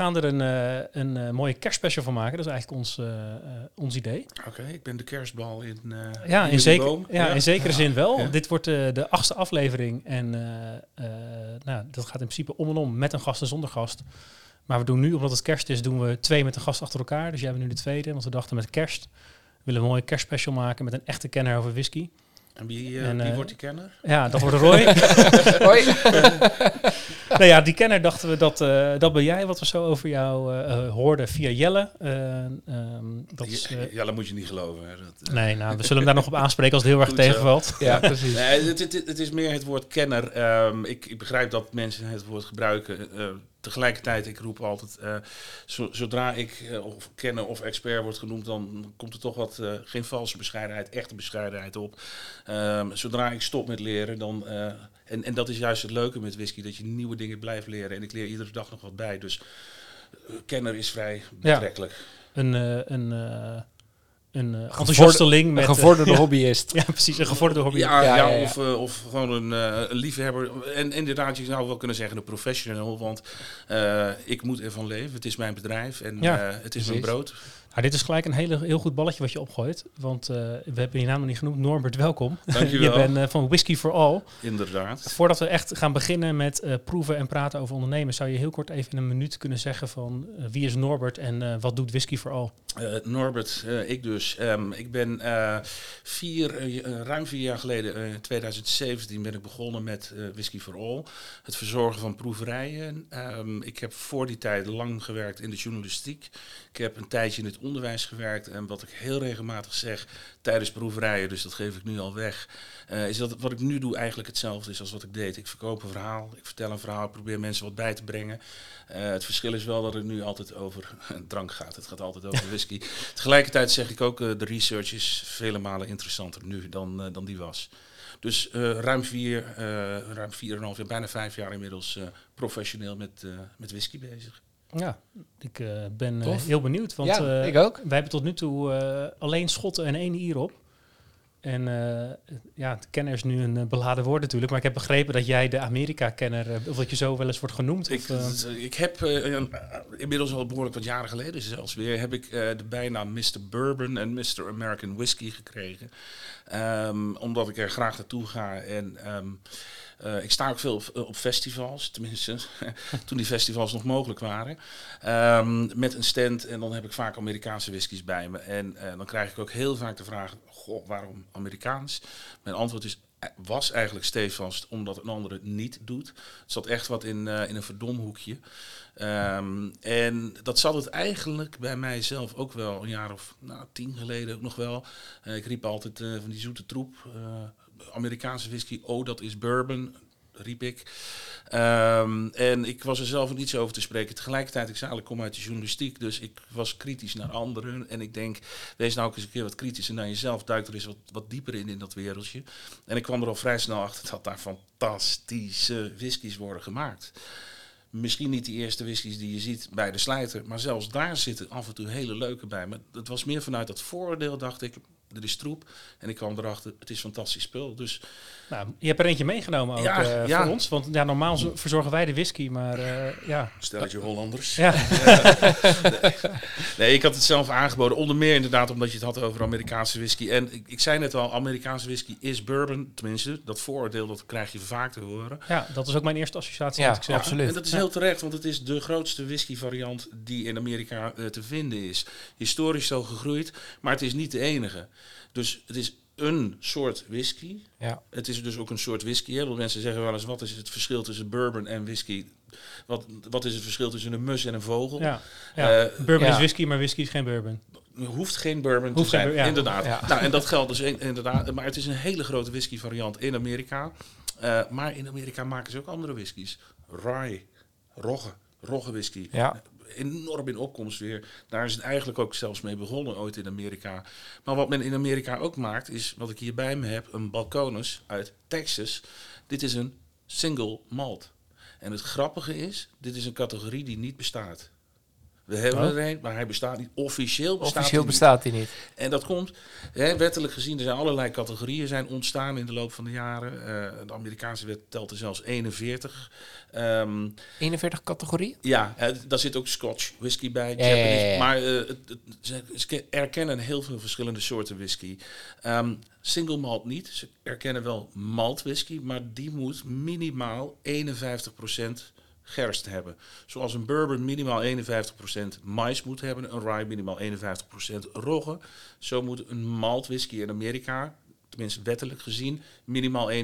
Gaan er een, eh, een eh, mooie kerstspecial van maken. Dat is eigenlijk ons, eh, ons idee. Oké, ik ben de kerstbal in. Ja, in, jullie zeker, boom. ja, in zekere zin wel. Ja. Dit wordt de achtste aflevering. En nou, dat gaat in principe om en om met een gast en zonder gast. Maar we doen nu, omdat het kerst is, doen we twee met een gast achter elkaar. Dus jij bent nu de tweede. Want we dachten met kerst willen we een mooie kerstspecial maken met een echte kenner over whisky. En wie, eh, En, wie eh, wordt die kenner? Ja, dat wordt Roy. Hoi. nou ja, die kenner dachten we dat, eh, dat ben jij, wat we zo over jou eh, eh, hoorden via Jelle. Ehm, dat is, dat moet je niet geloven. Hè. Dat, nee, nou, we zullen hem daar nog op aanspreken als het heel erg Goed zo. tegenvalt. Ja, precies. Nee, het, het, het is meer het woord kenner. Ehm, ik, ik begrijp dat mensen het woord gebruiken. Tegelijkertijd, ik roep altijd, eh, zo- zodra ik eh, of kenner of expert wordt genoemd, dan komt er toch wat, eh, geen valse bescheidenheid, echte bescheidenheid op. Ehm, zodra ik stop met leren, dan, en, en dat is juist het leuke met whisky, dat je nieuwe dingen blijft leren. En ik leer iedere dag nog wat bij, dus kenner is vrij betrekkelijk. Een, eh, een, eh, een eh, enthousiasteling met... Een eh, gevorderde hobbyist. Ja, precies. Een gevorderde hobby. Ja, Ja, ja, ja, ja. Of, eh, of gewoon een, eh, liefhebber. En inderdaad, je zou wel kunnen zeggen een professional. Want eh, ik moet ervan leven. Het is mijn bedrijf en Ja, eh, het is mijn brood. Nou, dit is gelijk een hele, heel goed balletje wat je opgooit. Want eh, we hebben je naam nog niet genoemd. Norbert, welkom. Dankjewel. je bent eh, van Whisky for All. Inderdaad. Voordat we echt gaan beginnen met eh, proeven en praten over ondernemen... zou je heel kort even in een minuut kunnen zeggen van... wie is Norbert en wat doet Whisky for All? Norbert, ik dus. Ehm, ik ben vier, ruim vier jaar geleden, in 2017, ben ik begonnen met Whisky for All. Het verzorgen van proeverijen. Ehm, ik heb voor die tijd lang gewerkt in de journalistiek. Ik heb een tijdje in het onderwijs gewerkt. En wat ik heel regelmatig zeg tijdens proeverijen, dus dat geef ik nu al weg, eh, is dat wat ik nu doe eigenlijk hetzelfde is als wat ik deed. Ik verkoop een verhaal, ik vertel een verhaal, ik probeer mensen wat bij te brengen. Eh, het verschil is wel dat het nu altijd over drank gaat. Het gaat altijd over whisky. Tegelijkertijd zeg ik ook, eh, de research is vele malen interessanter nu dan, dan die was. Dus ruim vier, eh ruim vier en een half jaar, bijna vijf jaar inmiddels professioneel met, met whisky bezig. Ja, ik eh, ben eh, heel benieuwd. Want ja, eh, ik ook. wij hebben tot nu toe eh, alleen schotten en één ier op. En eh, ja, het kenner is nu een beladen woord natuurlijk. Maar ik heb begrepen dat jij de Amerika-kenner, of dat je zo wel eens wordt genoemd. Ik, of, ik heb eh, een- inmiddels al behoorlijk wat jaren geleden zelfs weer, heb ik eh, de bijnaam Mr. Bourbon en Mr. American Whisky gekregen. Ehm, omdat ik er graag naartoe ga en ehm, eh, ik sta ook veel op, op festivals, tenminste toen die festivals nog mogelijk waren. Ehm, met een stand en dan heb ik vaak Amerikaanse whiskies bij me. En eh, dan krijg ik ook heel vaak de vraag, goh, waarom Amerikaans? Mijn antwoord is, eh, was eigenlijk stevast omdat een ander het niet doet. Het zat echt wat in, eh, in een verdomhoekje. Ehm, en dat zat het eigenlijk bij mijzelf ook wel een jaar of nou, tien geleden ook nog wel. Eh, ik riep altijd eh, van die zoete troep. Amerikaanse whisky, oh dat is bourbon, riep ik. Ehm, en ik was er zelf niet zo over te spreken. Tegelijkertijd, ik zei, ik kom uit de journalistiek, dus ik was kritisch naar anderen. En ik denk, wees nou ook eens een keer wat kritischer naar jezelf. Duik er eens wat, wat dieper in, in dat wereldje. En ik kwam er al vrij snel achter dat daar fantastische whiskies worden gemaakt. Misschien niet die eerste whiskies die je ziet bij de slijter, maar zelfs daar zitten af en toe hele leuke bij. Maar het was meer vanuit dat vooroordeel, dacht ik, er is troep. En ik kwam erachter, het is fantastisch spul. Dus nou, je hebt er eentje meegenomen ook Ja, eh, ja. voor ons. Want ja, normaal zo- verzorgen wij de whisky, maar eh, ja. stel je Hollanders. ja. Nee, ik had het zelf aangeboden. Onder meer inderdaad omdat je het had over Amerikaanse whisky. En ik, ik zei net al, Amerikaanse whisky is bourbon. Tenminste, dat vooroordeel dat krijg je vaak te horen. ja, dat is ook mijn eerste associatie. Ja, ik absoluut. En dat is heel terecht, want het is de grootste whisky variant die in Amerika eh, te vinden is. Historisch zo gegroeid, maar het is niet de enige. Dus het is een soort whisky. Ja. Het is dus ook een soort whisky. Heel veel mensen zeggen wel eens, wat is het verschil tussen bourbon en whisky? Wat, wat is het verschil tussen een mus en een vogel? Ja, ja. Eh, bourbon ja. is whisky, maar whisky is geen bourbon. hoeft geen bourbon Hoeft te zijn. bur- ja. Inderdaad. Nou, en dat geldt dus in- inderdaad. Maar het is een hele grote whisky variant in Amerika. Eh, maar in Amerika maken ze ook andere whiskies. Rye, rogge, rogge whisky. Ja. Enorm in opkomst weer. Daar is het eigenlijk ook zelfs mee begonnen ooit in Amerika. Maar wat men in Amerika ook maakt, is wat ik hier bij me heb, een Balcones uit Texas. Dit is een single malt. En het grappige is, dit is een categorie die niet bestaat. We hebben Oh. er een, maar hij bestaat niet. Officieel bestaat Officieel hij niet. bestaat die niet. En dat komt, hè, wettelijk gezien, er zijn allerlei categorieën zijn ontstaan in de loop van de jaren. Eh, de Amerikaanse wet telt er zelfs 41. Ehm, 41 categorieën? ja, daar zit ook Scotch whisky bij, Ja, ja, ja, Japanese. ja. Maar eh, het, het- ze, erkennen heel veel verschillende soorten whisky. Ehm, single malt niet. Ze erkennen wel malt whisky, maar die moet minimaal 51% gerst hebben. Zoals een bourbon minimaal 51% mais moet hebben, een rye minimaal 51% rogge. Zo moet een malt whisky in Amerika, tenminste wettelijk gezien, minimaal 51%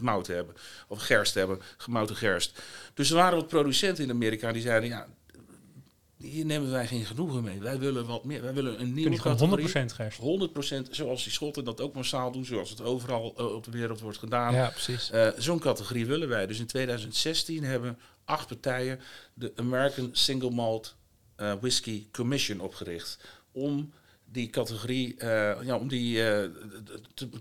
mout hebben. Of gerst hebben, gemouten gerst. Dus er waren wat producenten in Amerika die zeiden, ja, hier nemen wij geen genoegen mee. Wij willen wat meer. Wij willen een nieuwe categorie. 100% gerst. 100% zoals die Schotten dat ook massaal doen, zoals het overal eh, op de wereld wordt gedaan. Ja, precies. Eh, Zo'n categorie willen wij. Dus in 2016 hebben acht partijen de American Single Malt eh, Whisky Commission opgericht. Om die categorie, eh, ja, om die eh,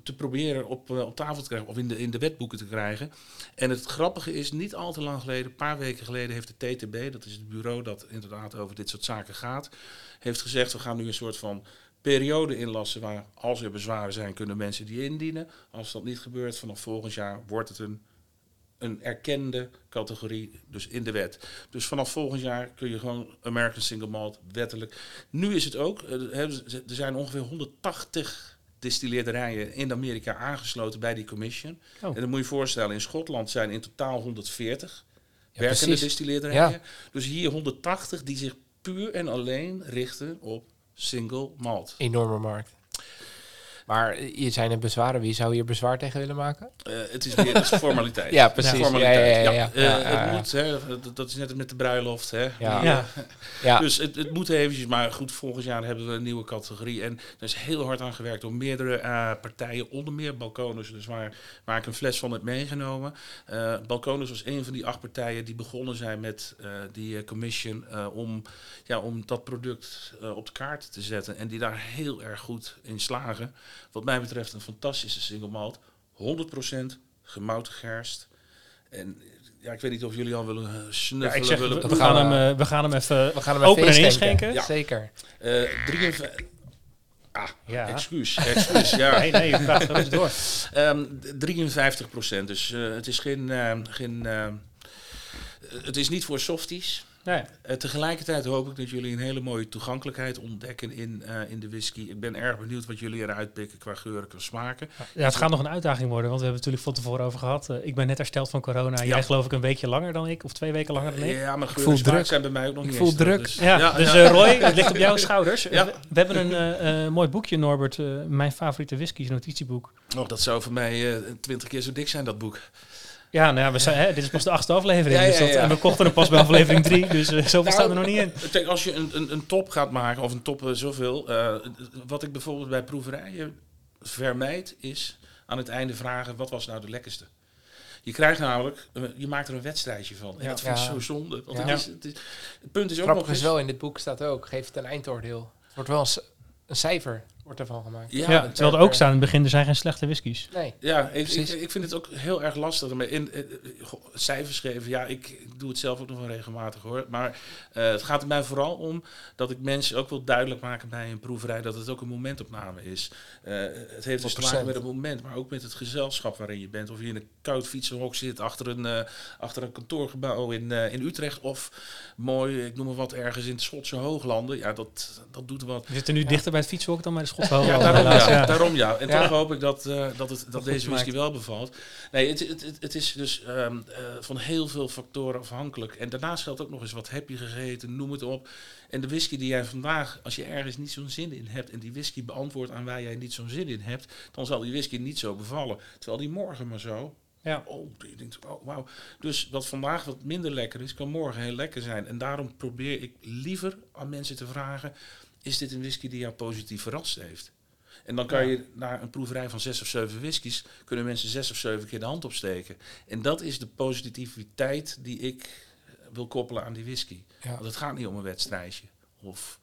te, proberen op, op tafel te krijgen of in de, in de wetboeken te krijgen. En het grappige is, niet al te lang geleden, een paar weken geleden, heeft de TTB, dat is het bureau dat inderdaad over dit soort zaken gaat, heeft gezegd: we gaan nu een soort van periode inlassen waar als er bezwaren zijn, kunnen mensen die indienen. Als dat niet gebeurt, vanaf volgend jaar wordt het een, een erkende categorie, dus in de wet. Dus vanaf volgend jaar kun je gewoon American Single Malt wettelijk. Nu is het ook, eh, hebben ze- er zijn ongeveer 180 distilleerderijen in Amerika aangesloten bij die commission. Oh. En dan moet je voorstellen, in Schotland zijn in totaal 140 Ja, werkende precies. distilleerderijen. Dus hier 180 die zich puur en alleen richten op single malt. Enorme markt. Maar je zijn er bezwaren. Wie zou hier bezwaar tegen willen maken? Eh, het is is formaliteit. Ja, precies. Formaliteit. Ja, ja, ja, Eh, ja. Ja, het moet, hè, dat, dat is net met de bruiloft. Hè. Ja. Eh, Ja, Dus het, het moet eventjes, maar goed, volgend jaar hebben we een nieuwe categorie. En er is heel hard aan gewerkt door meerdere eh, partijen, onder meer Balkonus, dus waar, waar ik een fles van heb meegenomen. Eh Balkonus was een van die acht partijen die begonnen zijn met eh, die eh, commission eh, om, ja, om dat product op de kaart te zetten. En die daar heel erg goed in slagen. Wat mij betreft een fantastische single malt. 100% gemouten gerst. En ja, ik weet niet of jullie al willen eh, Ja, snuffelen. ik zeg, we, willen we we gaan, hem, eh, we gaan hem even we gaan hem open even en inschenken. Ja. Zeker. Eh 53. Ah, Ja. excuus. excuus ja. Nee, nee, we praten gerust door. Ehm, 53 procent. Dus eh, het is geen. eh, geen eh, het is niet voor softies. Nee. Eh, tegelijkertijd hoop ik dat jullie een hele mooie toegankelijkheid ontdekken in, eh, in de whisky. Ik ben erg benieuwd wat jullie eruit pikken qua geuren, qua smaken. Ja, het gaat nog een uitdaging worden, want we hebben het natuurlijk van tevoren over gehad. Eh, ik ben net hersteld van corona. Ja. Jij geloof ik een weekje langer dan ik, of twee weken langer dan ik. Ja, maar geur voel en druk. zijn bij mij ook nog Ik niet voel druk. dus- Ja, dus eh, Roy, het ligt op jouw schouders. Ja. We, we hebben een mooi boekje, Norbert. eh, mijn favoriete whiskies, notitieboek. Och, dat zou voor mij eh, twintig keer zo dik zijn, dat boek. Ja, nou ja, we zijn, hè, dit is pas de achtste aflevering. Ja, dus ja, dat, ja. En we kochten hem pas bij aflevering drie, dus eh, zoveel Nou, staan er nog niet in. Kijk, als je een, een, een top gaat maken, of een top eh, zoveel. eh, wat ik bijvoorbeeld bij proeverijen vermijd, is aan het einde vragen: wat was nou de lekkerste? Je krijgt namelijk, eh, je maakt er een wedstrijdje van. En Ja. dat vind ik Ja. zo zonde. Want Ja. het, is, het, is- het punt is ook Grappig nog is eens... wel, in dit boek staat ook, geef het een eindoordeel. Het wordt wel een cijfer wordt ervan gemaakt. Ja, Ja, het- terwijl er ook staat in het begin, er zijn geen slechte whiskies. Nee. ja ik, ik, vind het ook heel erg lastig. Maar in, eh, eh, goh, cijfers geven, ja, ik, doe het zelf ook nog wel regelmatig hoor. Maar eh, het gaat er mij vooral om dat ik mensen ook wil duidelijk maken bij een proeverij dat het ook een momentopname is. Eh, het heeft dus te maken 100%. met het moment, maar ook met het gezelschap waarin je bent. Of je in een koud fietsenhok zit achter een, eh, achter een kantoorgebouw in, eh, in Utrecht. Of mooi, ik noem maar wat, ergens in de Schotse hooglanden. Ja, dat, dat doet wat. We zitten nu Ja. dichter bij het fietshok dan bij de Schotse Ja, daarom ja. ja. Daarom ja. En Ja. toch hoop ik dat, eh, dat, het, dat deze whisky wel bevalt. Nee, het, het, het, het is dus ehm, eh, van heel veel factoren afhankelijk. En daarnaast geldt ook nog eens wat heb je gegeten, noem het op. En de whisky die jij vandaag, als je ergens niet zo'n zin in hebt... en die whisky beantwoordt aan waar jij niet zo'n zin in hebt... dan zal die whisky niet zo bevallen. Terwijl die morgen maar zo... Ja. Oh, je denkt, oh, wauw. Dus wat vandaag wat minder lekker is, kan morgen heel lekker zijn. En daarom probeer ik liever aan mensen te vragen... is dit een whisky die jou positief verrast heeft? En dan kan Ja. je naar een proeverij van zes of zeven whiskies, kunnen mensen zes of zeven keer de hand opsteken. En dat is de positiviteit die ik eh, wil koppelen aan die whisky. Ja. Want het gaat niet om een wedstrijdje. Of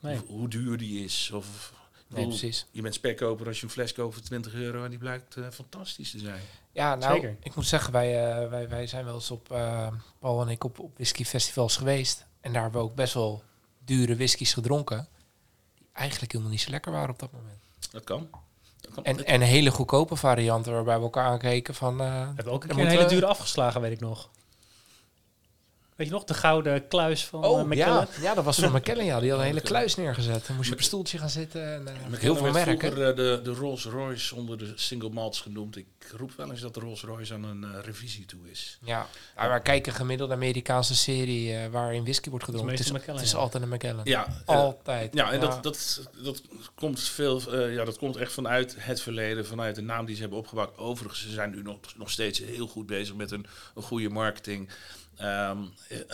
Nee. hoe, hoe duur die is. Of, Nee, precies. je bent spekkoper als je een fles koopt voor 20 euro en die blijkt eh, fantastisch te zijn. Ja, nou, Zeker. ik moet zeggen, wij, eh, wij, wij zijn wel eens op, eh, Paul en ik, op, op whiskyfestivals geweest. En daar hebben we ook best wel dure whiskies gedronken. Die eigenlijk helemaal niet zo lekker waren op dat moment. Dat kan. Dat kan. En, en hele goedkope varianten waarbij we elkaar aankeken van... eh, We hebben ook een een hele we- dure afgeslagen, weet ik nog. Weet je nog, de gouden kluis van Oh, eh, McKellen? ja, ja, dat was van McKellen. Ja. Die had een hele kluis neergezet. Dan moest je op een stoeltje gaan zitten. En, eh, Met heel veel merken. vroeger eh, de, de Rolls Royce onder de single malts genoemd. Ik roep wel eens dat de Rolls Royce aan een eh, revisie toe is. Ja, maar kijken gemiddeld Amerikaanse serie waarin whisky wordt gedronken. Het is, McKellen, het is ja. altijd een McKellen. Ja, Altijd. Ja, en Dat, dat, dat, komt veel, eh, ja, dat komt echt vanuit het verleden, vanuit de naam die ze hebben opgebouwd. Overigens, ze zijn nu nog, nog steeds heel goed bezig met een, een goede marketing. Ehm, eh, eh,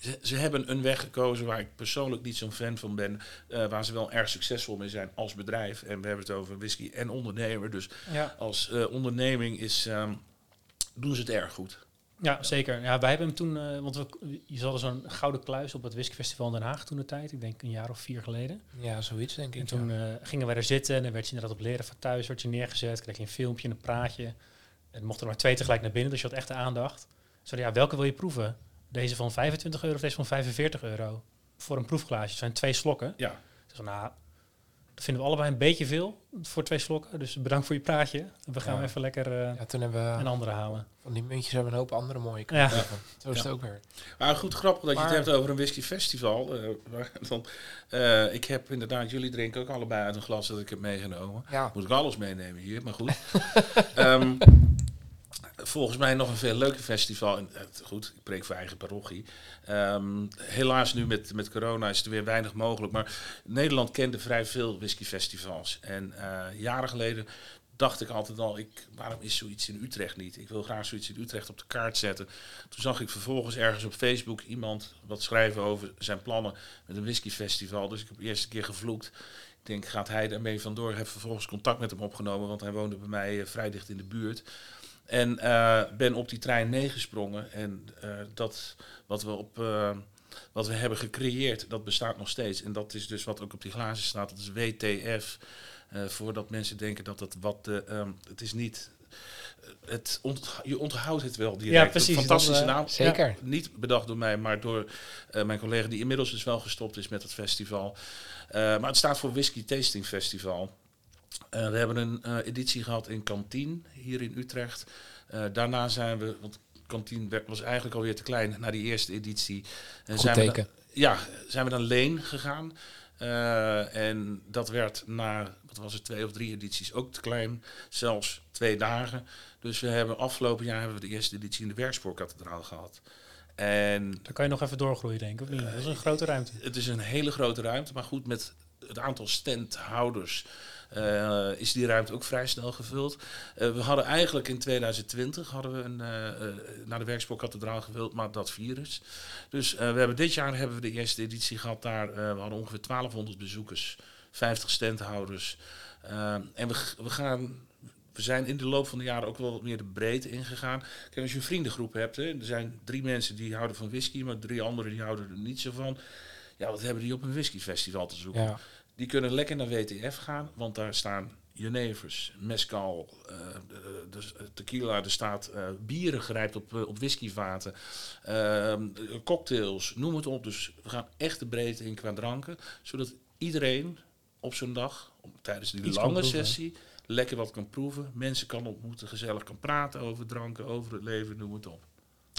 ze, ze hebben een weg gekozen waar ik persoonlijk niet zo'n fan van ben, eh, waar ze wel erg succesvol mee zijn als bedrijf. En we hebben het over whisky en ondernemer. Dus Ja. als eh, onderneming is, ehm, doen ze het erg goed. Ja, zeker. Ja, wij hebben hem toen, eh, want we, je hadden zo'n gouden kluis op het whiskyfestival in Den Haag toen de tijd. Ik denk een jaar of vier geleden. Ja, zoiets denk ik. En toen ja. eh, gingen wij er zitten en dan werd je inderdaad op leren van thuis, werd je neergezet, kreeg je een filmpje en een praatje. En mochten er maar twee tegelijk naar binnen, dus je had echt de aandacht. Zeiden, ja, welke wil je proeven? Deze van 25 euro of deze van 45 euro? Voor een proefglaasje. Het zijn twee slokken. Ja, Dus nou, dat vinden we allebei een beetje veel voor twee slokken. Dus bedankt voor je praatje. We gaan Ja. even lekker eh, ja, toen hebben we een andere houden. van die muntjes hebben we een hoop andere mooie Ja. Zo is Ja. het ook weer. Maar goed, grappig dat je het hebt over een whiskyfestival. Eh, waar dan, eh, ik heb inderdaad, jullie drinken ook allebei uit een glas dat ik heb meegenomen. Ja, Moet ik alles meenemen hier, maar goed. Ehm, volgens mij nog een veel leuker festival. Eh, goed, ik preek voor eigen parochie. Ehm, helaas nu met, met corona is er weer weinig mogelijk. Maar Nederland kende vrij veel whiskyfestivals. En eh, jaren geleden dacht ik altijd al, ik, waarom is zoiets in Utrecht niet? Ik wil graag zoiets in Utrecht op de kaart zetten. Toen zag ik vervolgens ergens op Facebook iemand wat schrijven over zijn plannen met een whiskyfestival. Dus ik heb de eerste keer gevloekt. Ik denk, gaat hij daarmee vandoor? Ik heb vervolgens contact met hem opgenomen, want hij woonde bij mij eh, vrij dicht in de buurt. En eh, ben op die trein meegesprongen. En eh, dat wat we op... eh, wat we hebben gecreëerd, dat bestaat nog steeds. En dat is dus wat ook op die glazen staat. Dat is WTF. eh, voordat mensen denken dat het wat... de ehm, het is niet... Het ont- je onthoudt het wel direct. Ja, precies. Fantastische Dat, naam. zeker. Niet bedacht door mij, maar door eh, mijn collega die inmiddels dus wel gestopt is met het festival. Eh, maar het staat voor Whisky Tasting Festival. Eh, we hebben een eh, editie gehad in Kantien, hier in Utrecht. Eh, daarna zijn we, want Kantien was eigenlijk alweer te klein na die eerste editie. En Goed zijn we teken. dan- ja, zijn we dan Leen gegaan. Eh, en dat werd na, wat was het, twee of drie edities ook te klein. Zelfs twee dagen. Dus we hebben afgelopen jaar hebben we de eerste editie in de Werkspoorkathedraal gehad. En Daar kan je nog even doorgroeien, denk ik. Of niet? Dat is een grote ruimte. het is een hele grote ruimte, maar goed, met het aantal standhouders eh, is die ruimte ook vrij snel gevuld. Eh, we hadden eigenlijk in 2020 hadden we een, eh, naar de Werkspoorkathedraal gevuld, maar dat virus. Dus we hebben dit jaar hebben we de eerste editie gehad daar. we hadden ongeveer 1200 bezoekers, 50 standhouders. En we, we gaan... We zijn in de loop van de jaren ook wel wat meer de breedte ingegaan. Kijk, als je een vriendengroep hebt, hè, er zijn drie mensen die houden van whisky, maar drie anderen die houden er niet zo van. Ja, wat hebben die op een whiskyfestival te zoeken? Ja. Die kunnen lekker naar WTF gaan, want daar staan Genevers, mezcal, eh, de, de- tequila, er staat eh, bieren gerijpt op, eh, op whiskyvaten, ehm, cocktails, noem het op. Dus we gaan echt de breedte in qua dranken, zodat iedereen op zo'n dag, tijdens die Iets lange sessie, lekker wat kan proeven, mensen kan ontmoeten, gezellig kan praten over dranken, over het leven, noem het op.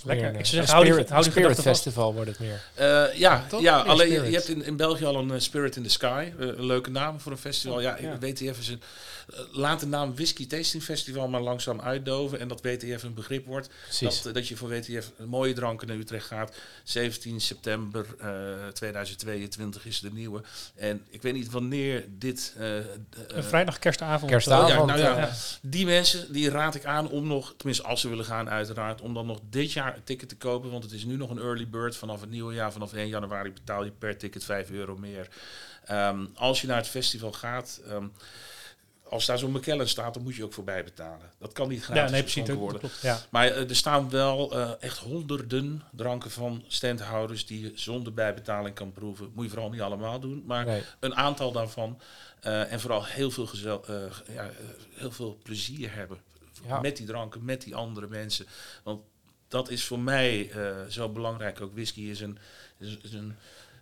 Lekker. Een, Ik eh, zou zeggen, Spirit, hou die Spirit. Festival wordt het meer. Eh, ja, ja alleen je hebt in, in België al een eh, Spirit in the Sky. een leuke naam voor een festival. Ja, Ja. WTF is een. laat de naam Whisky Tasting Festival maar langzaam uitdoven. En dat WTF een begrip wordt. Precies. Dat, dat je voor WTF een mooie dranken naar Utrecht gaat. 17 september eh, 2022 is de nieuwe. En ik weet niet wanneer dit. Een vrijdag kerstavond. Kerstavond. ja, nou ja, Ja. die mensen die raad ik aan om nog, tenminste als ze willen gaan uiteraard, om dan nog dit jaar jaar een ticket te kopen, want het is nu nog een early bird. Vanaf het nieuwe jaar, vanaf 1 januari betaal je per ticket 5 euro meer. Ehm, als je naar het festival gaat, ehm, als daar zo'n McKellen staat, dan moet je ook voorbij betalen. Dat kan niet gratis Ja, nee, precies. worden. klopt. Ja. Maar eh, er staan wel eh, echt honderden dranken van standhouders die je zonder bijbetaling kan proeven. Moet je vooral niet allemaal doen, maar Nee. een aantal daarvan. eh, en vooral heel veel, gezel, ja, heel veel plezier hebben Ja. met die dranken, met die andere mensen. Want dat is voor mij eh, zo belangrijk. Ook whisky is een, is, is een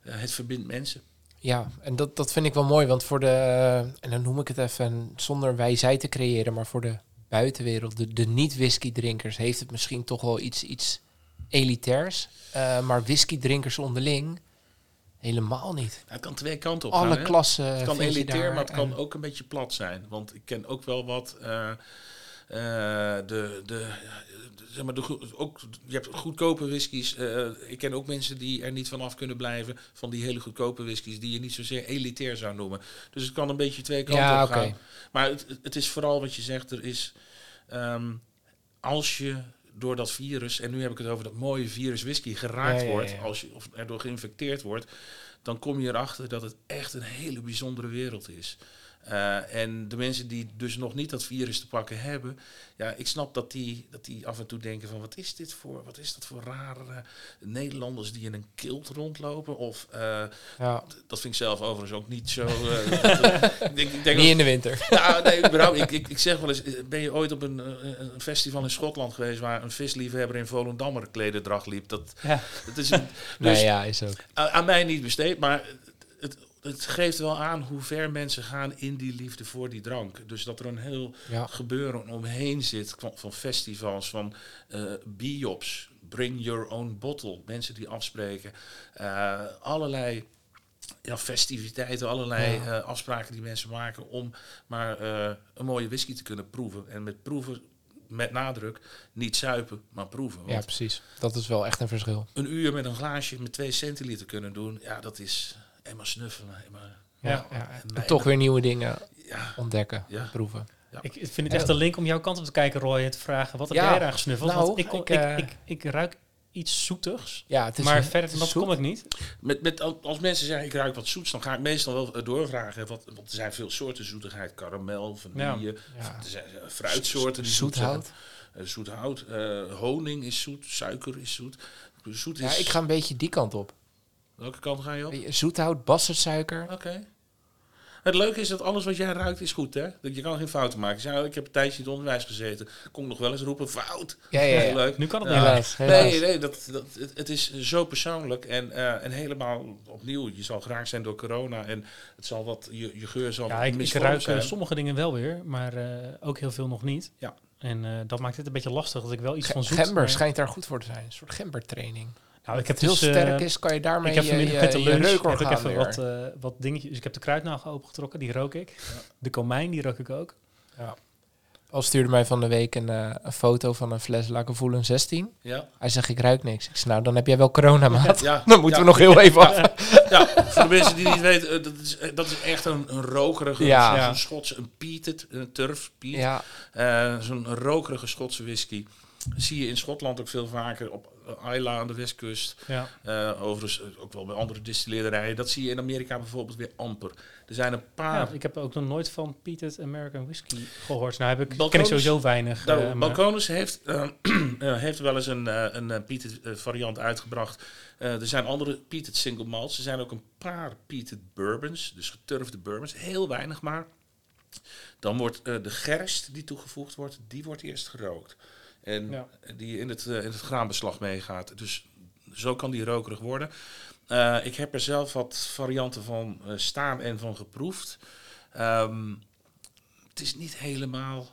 eh, het verbindt mensen. Ja, en dat, dat vind ik wel mooi, want voor de, en dan noem ik het even zonder wij-zij te creëren, maar voor de buitenwereld, de, de niet-whisky-drinkers, heeft het misschien toch wel iets, iets elitairs. Eh, maar whisky-drinkers onderling helemaal niet. Het kan twee kanten op Alle gaan. klassen. Het kan elitair, maar het kan ook een beetje plat zijn. Want ik ken ook wel wat. eh, eh, de, de, zeg maar de, ook, je hebt goedkope whiskies. eh, ik ken ook mensen die er niet vanaf kunnen blijven. Van die hele goedkope whiskies die je niet zozeer elitair zou noemen. Dus het kan een beetje twee kanten Ja, op gaan. Maar het, het is vooral wat je zegt. Er is. ehm, als je door dat virus, en nu heb ik het over dat mooie virus whisky, geraakt Ja, ja, wordt, als je of erdoor geïnfecteerd wordt, dan kom je erachter dat het echt een hele bijzondere wereld is. Eh, en de mensen die dus nog niet dat virus te pakken hebben, ja, ik snap dat die, dat die af en toe denken van wat is dit voor, wat is dat voor rare Nederlanders die in een kilt rondlopen? Of eh, Ja, dat vind ik zelf overigens ook niet zo. eh, ik denk, ik denk niet in de winter. nou, nee, ik, ik, ik zeg wel eens, ben je ooit op een, een festival in Schotland geweest waar een visliefhebber in Volendammer klederdracht liep? Dat, Ja. dat is een, dus nee, ja, is ook. aan, aan mij niet besteed, maar het, geeft wel aan hoe ver mensen gaan in die liefde voor die drank. Dus dat er een heel Ja. gebeuren omheen zit van, festivals, van eh biops, bring your own bottle, mensen die afspreken, eh, allerlei ja, festiviteiten, allerlei Ja. eh, afspraken die mensen maken om maar een mooie whisky te kunnen proeven. En met proeven, met nadruk, niet zuipen, maar proeven. ja, precies. Dat is wel echt een verschil. een uur met een glaasje met twee centiliter kunnen doen, ja, dat is eenmaal snuffelen. Eenmaal, Ja, Ja. ja. En En toch weer nieuwe dingen ja, ontdekken, Ja. proeven. Ik vind het echt een link om jouw kant op te kijken, Roy, en te vragen wat heb Ja, jij eraan gesnuffeld? nou, Want ik, kom, ik, ik, eh, ik, ik, ruik iets zoetigs, Ja, het is maar een- verder het dan dat zoet. kom ik niet. Met, met, al- als mensen zeggen ik ruik wat zoets, dan ga ik meestal wel doorvragen. Wat, want er zijn veel soorten zoetigheid. Karamel, vanille, Ja. er zijn eh, fruitsoorten die zoet zijn. Zoethout. Eh, zoethout. eh, honing is zoet, suiker is zoet. Zoet is... Ja, ik ga een beetje die kant op. Welke kant ga je op? Zoethout, bassetsuiker. Oké. Het leuke is dat alles wat jij ruikt is goed, hè? Dat Je kan geen fouten maken. Zeg, nou, ik heb een tijdje in het onderwijs gezeten. Kon nog wel eens roepen, fout. Ja, ja, leuk. Nu kan het Ja. niet. Helaas, helaas. Nee, nee dat, dat, het, het is zo persoonlijk en, eh, en helemaal opnieuw. Je zal geraakt zijn door corona en het zal wat, je, je geur zal Ja, ik, ik ruik eh, zijn. sommige dingen wel weer, maar eh, ook heel veel nog niet. Ja. En eh, dat maakt het een beetje lastig, dat ik wel iets van zoet... Gember eh, schijnt daar goed voor te zijn. Een soort gembertraining. Nou, ik heb Als het heel dus, eh, sterk is, kan je daarmee ik heb je, vanmiddag je, met de je lunch heb ik even wat, eh, wat dingetjes. Dus ik heb de kruidnagel opengetrokken, die rook ik. De komijn, die rook ik ook. Al stuurde mij van de week een, eh, een foto van een fles Lagavulin 16. Ja, Hij zegt, ik ruik niks. Ik zeg, nou, dan heb jij wel corona, maat. ja, Dan moeten ja, we nog heel even af. Ja, voor de mensen die niet weten, eh, dat is, eh, dat is echt een, een rokerige, Ja. zo'n Ja. Schotse, een peated, een turf, peat. Ja, Eh, Zo'n rokerige Schotse whisky. Zie je in Schotland ook veel vaker op eh, Islay aan de westkust. Ja. Eh, overigens eh, ook wel bij andere distilleerderijen. Dat zie je in Amerika bijvoorbeeld weer amper. Er zijn een paar... Ja, ik heb ook nog nooit van Peated American Whisky gehoord. Nou heb ik, ken ik sowieso weinig. eh, Balkonus heeft, eh, eh, heeft wel eens een, eh, een eh, peated eh, variant uitgebracht. Eh, er zijn andere peated single malts. Er zijn ook een paar peated bourbons, dus geturfde bourbons. Heel weinig maar. Dan wordt eh, de gerst die toegevoegd wordt, die wordt eerst gerookt. En Ja. die in het, eh, in het graanbeslag meegaat. Dus zo kan die rokerig worden. Eh, ik heb er zelf wat varianten van eh, staan en van geproefd. Ehm, het is niet helemaal.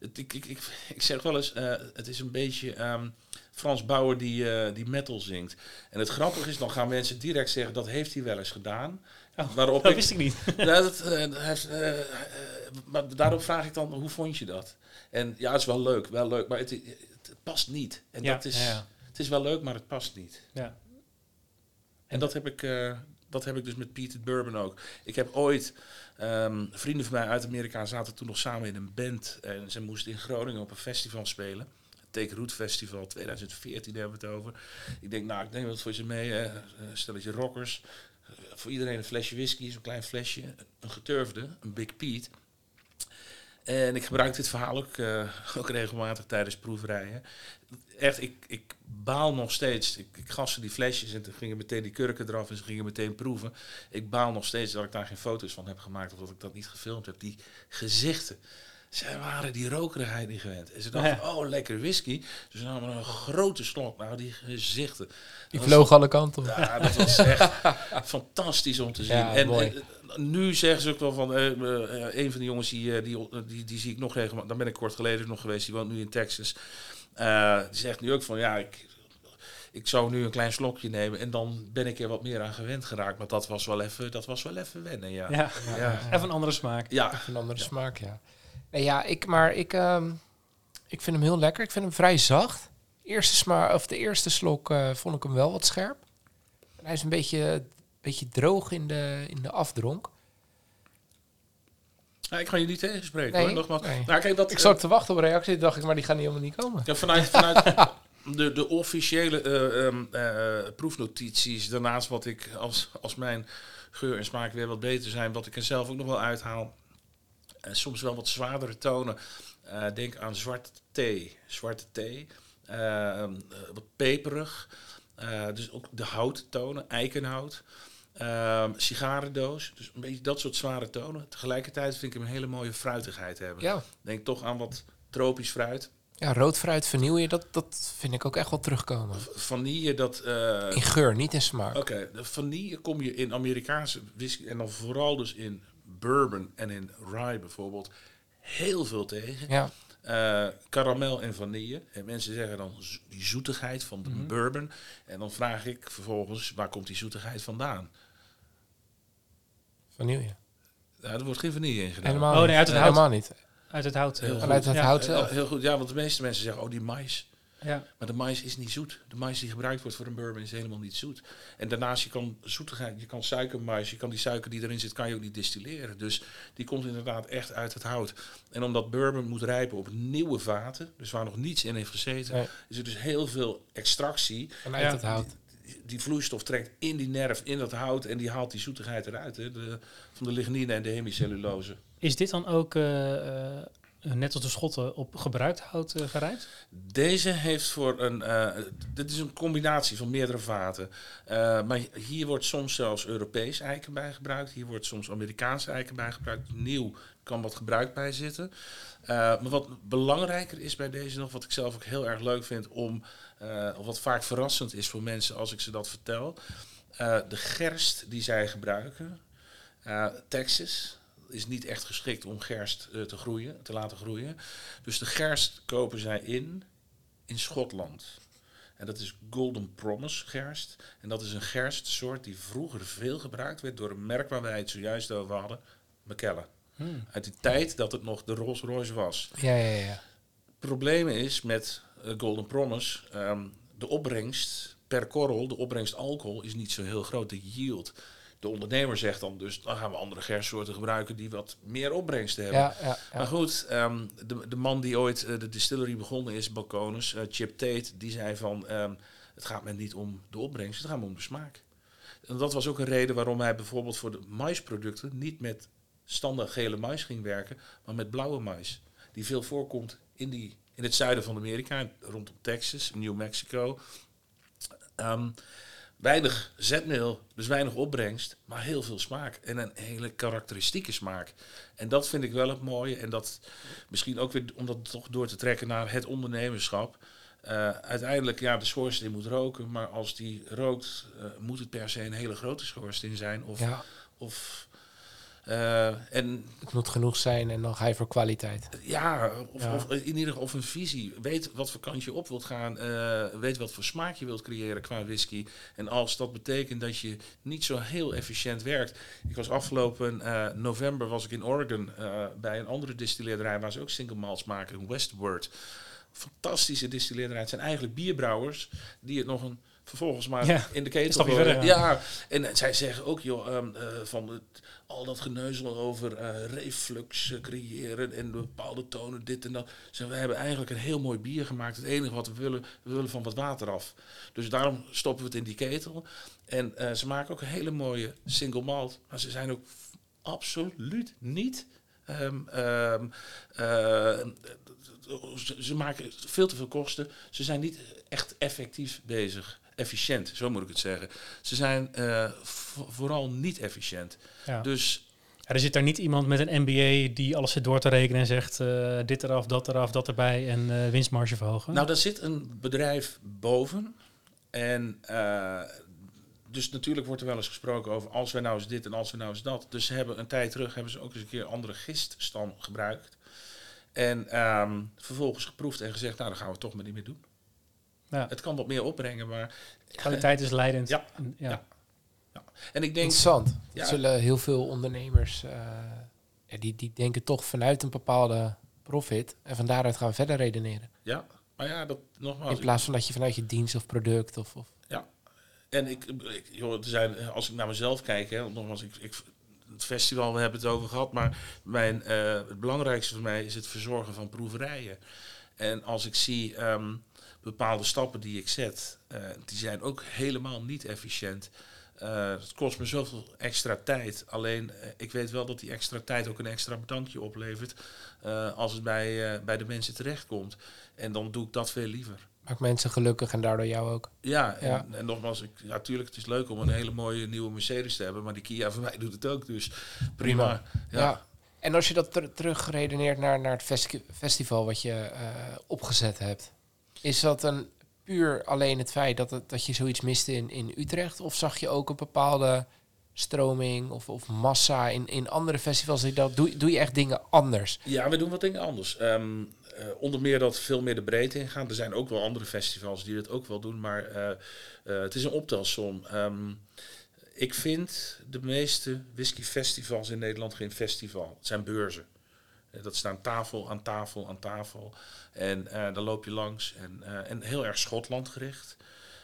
Het, ik, ik, ik, ik zeg wel eens, het is een beetje ehm, Frans Bauer die, die metal zingt. En het grappige is, dan gaan mensen direct zeggen, dat heeft hij wel eens gedaan. Oh, Waarop dat ik, wist ik niet. ja, dat, eh, dat maar daarop vraag ik dan, hoe vond je dat? En ja, het is wel leuk, wel leuk, maar het, het, het past niet. En Ja, dat is, ja, het is wel leuk, maar het past niet. Ja. En dat heb ik, eh, dat heb ik dus met Peter Bourbon ook. Ik heb ooit, ehm, vrienden van mij uit Amerika zaten toen nog samen in een band. En ze moesten in Groningen op een festival spelen. Take Root Festival 2014 hebben we het over. Ik denk, nou, ik neem wat voor ze mee. Hè. Een stelletje rockers. Voor iedereen een flesje whisky, zo'n klein flesje. Een geturfde, een Big Pete. En ik gebruik dit verhaal ook, eh, ook regelmatig tijdens proeverijen. Echt, ik, ik baal nog steeds. Ik, ik gaste die flesjes en toen gingen meteen die kurken eraf en ze gingen meteen proeven. Ik baal nog steeds dat ik daar geen foto's van heb gemaakt of dat ik dat niet gefilmd heb. Die gezichten. Zij waren die rokerigheid niet gewend. En ze dachten, Ja. oh, lekker whisky. Dus ze namen een grote slok. Nou, die gezichten. Die vloog alle kanten op. ja, dat was echt fantastisch om te zien. Ja, en mooi. eh, nu zeggen ze ook wel van, eh, eh, een van de jongens die, die, die, die zie ik nog regelmatig, daar ben ik kort geleden nog geweest, die woont nu in Texas. Eh, die zegt nu ook van, ja, ik, ik zou nu een klein slokje nemen en dan ben ik er wat meer aan gewend geraakt. Maar dat was wel even, dat was wel even wennen, ja. Ja, Ja. even een andere smaak. Ja, Even een andere Ja. smaak, ja. Nee, ja, ik, maar ik, ehm, ik vind hem heel lekker. Ik vind hem vrij zacht. Eerste sma of de eerste slok eh, vond ik hem wel wat scherp. En hij is een beetje, beetje droog in de, in de afdronk. Ja, ik ga je niet tegenspreken Nee, hoor, nogmaals. nee. Nou, kijk, dat, Ik zat te wachten op een reactie. Dacht ik, maar die gaan niet helemaal niet komen. Ja, vanuit, vanuit de, de officiële eh, ehm, eh, proefnotities, daarnaast wat ik als, als mijn geur en smaak weer wat beter zijn, wat ik er zelf ook nog wel uithaal. En soms wel wat zwaardere tonen. Eh, denk aan zwarte thee. Zwarte thee. Eh, eh, wat peperig. Eh, dus ook de houttonen, eikenhout. Sigarendoos. Dus een beetje dat soort zware tonen. Tegelijkertijd vind ik hem een hele mooie fruitigheid hebben. Ja, Denk toch aan wat tropisch fruit. ja rood fruit, vanille, dat, dat vind ik ook echt wel terugkomen. vanille, dat... eh, In geur, niet in smaak. Oké, de vanille kom je in Amerikaanse whisky en dan vooral dus in bourbon en in rye bijvoorbeeld heel veel tegen. Ja, Eh, karamel en vanille. En mensen zeggen dan zo- die zoetigheid van de Mhm. bourbon. En dan vraag ik vervolgens, waar komt die zoetigheid vandaan? vanille. Nou, er wordt geen vanille in gedaan. Helemaal Oh, niet. nee, uit het hout. Helemaal niet. Uit het hout. Heel goed. Uit het ja. hout heel goed, ja, want de meeste mensen zeggen, oh die mais. Ja. Maar de mais is niet zoet. De mais die gebruikt wordt voor een bourbon is helemaal niet zoet. En daarnaast, je kan zoetigheid, je kan suikermais, je kan die suiker die erin zit, kan je ook niet distilleren. Dus die komt inderdaad echt uit het hout. En omdat bourbon moet rijpen op nieuwe vaten, dus waar nog niets in heeft gezeten, Nee. is er dus heel veel extractie. Vanuit Ja. het hout. Die, die vloeistof trekt in die nerf, in dat hout, en die haalt die zoetigheid eruit. Hè, de, van de lignine en de hemicellulose. Is dit dan ook, eh, eh, net als de schotten, op gebruikt hout eh, gerijpt? Deze heeft voor een. eh, dit is een combinatie van meerdere vaten. Eh, maar hier wordt soms zelfs Europees eiken bij gebruikt. Hier wordt soms Amerikaanse eiken bij gebruikt. Nieuw kan wat gebruik bij zitten. Eh, maar wat belangrijker is bij deze nog, wat ik zelf ook heel erg leuk vind om. eh, of wat vaak verrassend is voor mensen als ik ze dat vertel. eh, de gerst die zij gebruiken. eh, Texas is niet echt geschikt om gerst eh, te groeien, te laten groeien. Dus de gerst kopen zij in in Schotland. En dat is Golden Promise gerst. En dat is een gerstsoort die vroeger veel gebruikt werd door een merk waar wij het zojuist over hadden, McKellen. Hmm. Uit die tijd dat het nog de Rolls Royce was. Ja, ja, ja. Het probleem is met eh, Golden Promise, ehm, de opbrengst per korrel, de opbrengst alcohol, is niet zo heel groot. De yield. De ondernemer zegt dan dus, dan gaan we andere gerstsoorten gebruiken die wat meer opbrengst hebben. Ja, ja, Maar goed, ehm, de, de man die ooit eh, de distillery begonnen is, Balcones, eh, Chip Tate, die zei van, ehm, het gaat me niet om de opbrengst, het gaat me om de smaak. En dat was ook een reden waarom hij bijvoorbeeld voor de maisproducten niet met standaard gele mais ging werken, maar met blauwe mais. Die veel voorkomt in, die, in het zuiden van Amerika, rondom Texas, New Mexico. Ehm, weinig zetmeel, dus weinig opbrengst, maar heel veel smaak. En een hele karakteristieke smaak. En dat vind ik wel het mooie. En dat misschien ook weer om dat toch door te trekken naar het ondernemerschap. Eh, uiteindelijk, ja, de schoorsteen moet roken, maar als die rookt, eh, moet het per se een hele grote schoorsteen zijn. Of, ja. of eh, en Het moet genoeg zijn en dan ga je voor kwaliteit. ja, of, Ja. of in ieder geval of een visie. Weet wat voor kant je op wilt gaan. eh, weet wat voor smaak je wilt creëren qua whisky. En als dat betekent dat je niet zo heel efficiënt werkt. Ik was afgelopen eh, november was ik in Oregon bij een andere distilleerderij waar ze ook single malts maken, Westward. Fantastische distilleerderij. Het zijn eigenlijk bierbrouwers die het nog een vervolgens maar Ja, in de ketel gooien. verder Ja, en zij zeggen ook, joh, ehm, eh, van het, al dat geneuzel over eh, reflux creëren en bepaalde tonen, dit en dat. Ze, we hebben eigenlijk een heel mooi bier gemaakt. Het enige wat we willen, we willen van wat water af. Dus daarom stoppen we het in die ketel. En eh, ze maken ook een hele mooie single malt. Maar ze zijn ook absoluut niet... ehm, ehm, eh, ze maken veel te veel kosten. Ze zijn niet echt effectief bezig. Efficiënt, zo moet ik het zeggen. Ze zijn eh, vo- vooral niet efficiënt. Ja. Dus Ja, er zit daar niet iemand met een MBA die alles zit door te rekenen en zegt eh, dit eraf, dat eraf, dat erbij en eh, winstmarge verhogen. Nou, daar zit een bedrijf boven. En dus natuurlijk wordt er wel eens gesproken over als we nou eens dit en als we nou eens dat. Dus ze hebben een tijd terug hebben ze ook eens een keer andere giststam gebruikt. En ehm, vervolgens geproefd en gezegd, nou, dan gaan we het toch maar niet meer doen. Ja. Het kan wat meer opbrengen, maar... Kwaliteit is leidend. Ja. En- ja. Ja. En ik denk, Interessant. Ja. Zullen heel veel ondernemers, eh, ja, die, die denken toch vanuit een bepaalde profit. En van daaruit gaan verder redeneren. ja, maar ja, dat nogmaals. In plaats van dat je vanuit je dienst of product of... of En ik, ik joh, er zijn, als ik naar mezelf kijk, hè, nogmaals, ik, ik, het festival, we hebben het over gehad, maar mijn, eh, het belangrijkste voor mij is het verzorgen van proeverijen. En als ik zie ehm, bepaalde stappen die ik zet, eh, die zijn ook helemaal niet efficiënt. Eh, het kost me zoveel extra tijd. Alleen, eh, ik weet wel dat die extra tijd ook een extra bedankje oplevert als het bij, bij de mensen terechtkomt. En dan doe ik dat veel liever. maakt mensen gelukkig en daardoor jou ook. Ja, en, Ja. en nogmaals, ik, ja, tuurlijk, het is leuk om een hele mooie nieuwe Mercedes te hebben, maar die Kia van mij doet het ook, dus prima. Ja. Ja. En als je dat ter- naar, naar het festi- festival wat je opgezet hebt, is dat een puur alleen het feit dat, het, dat je zoiets miste in, in Utrecht? Of zag je ook een bepaalde stroming of, of massa in, in andere festivals? Die dat, doe, doe je echt dingen anders? Ja, we doen wat dingen anders. Ehm, eh, onder meer dat veel meer de breedte ingaan. Er zijn ook wel andere festivals die dat ook wel doen, maar eh, eh, het is een optelsom. Ehm, ik vind de meeste whiskyfestivals in Nederland geen festival. Het zijn beurzen. Eh, Dat staan tafel aan tafel aan tafel. En eh daar loop je langs. En, eh, en heel erg Schotland gericht.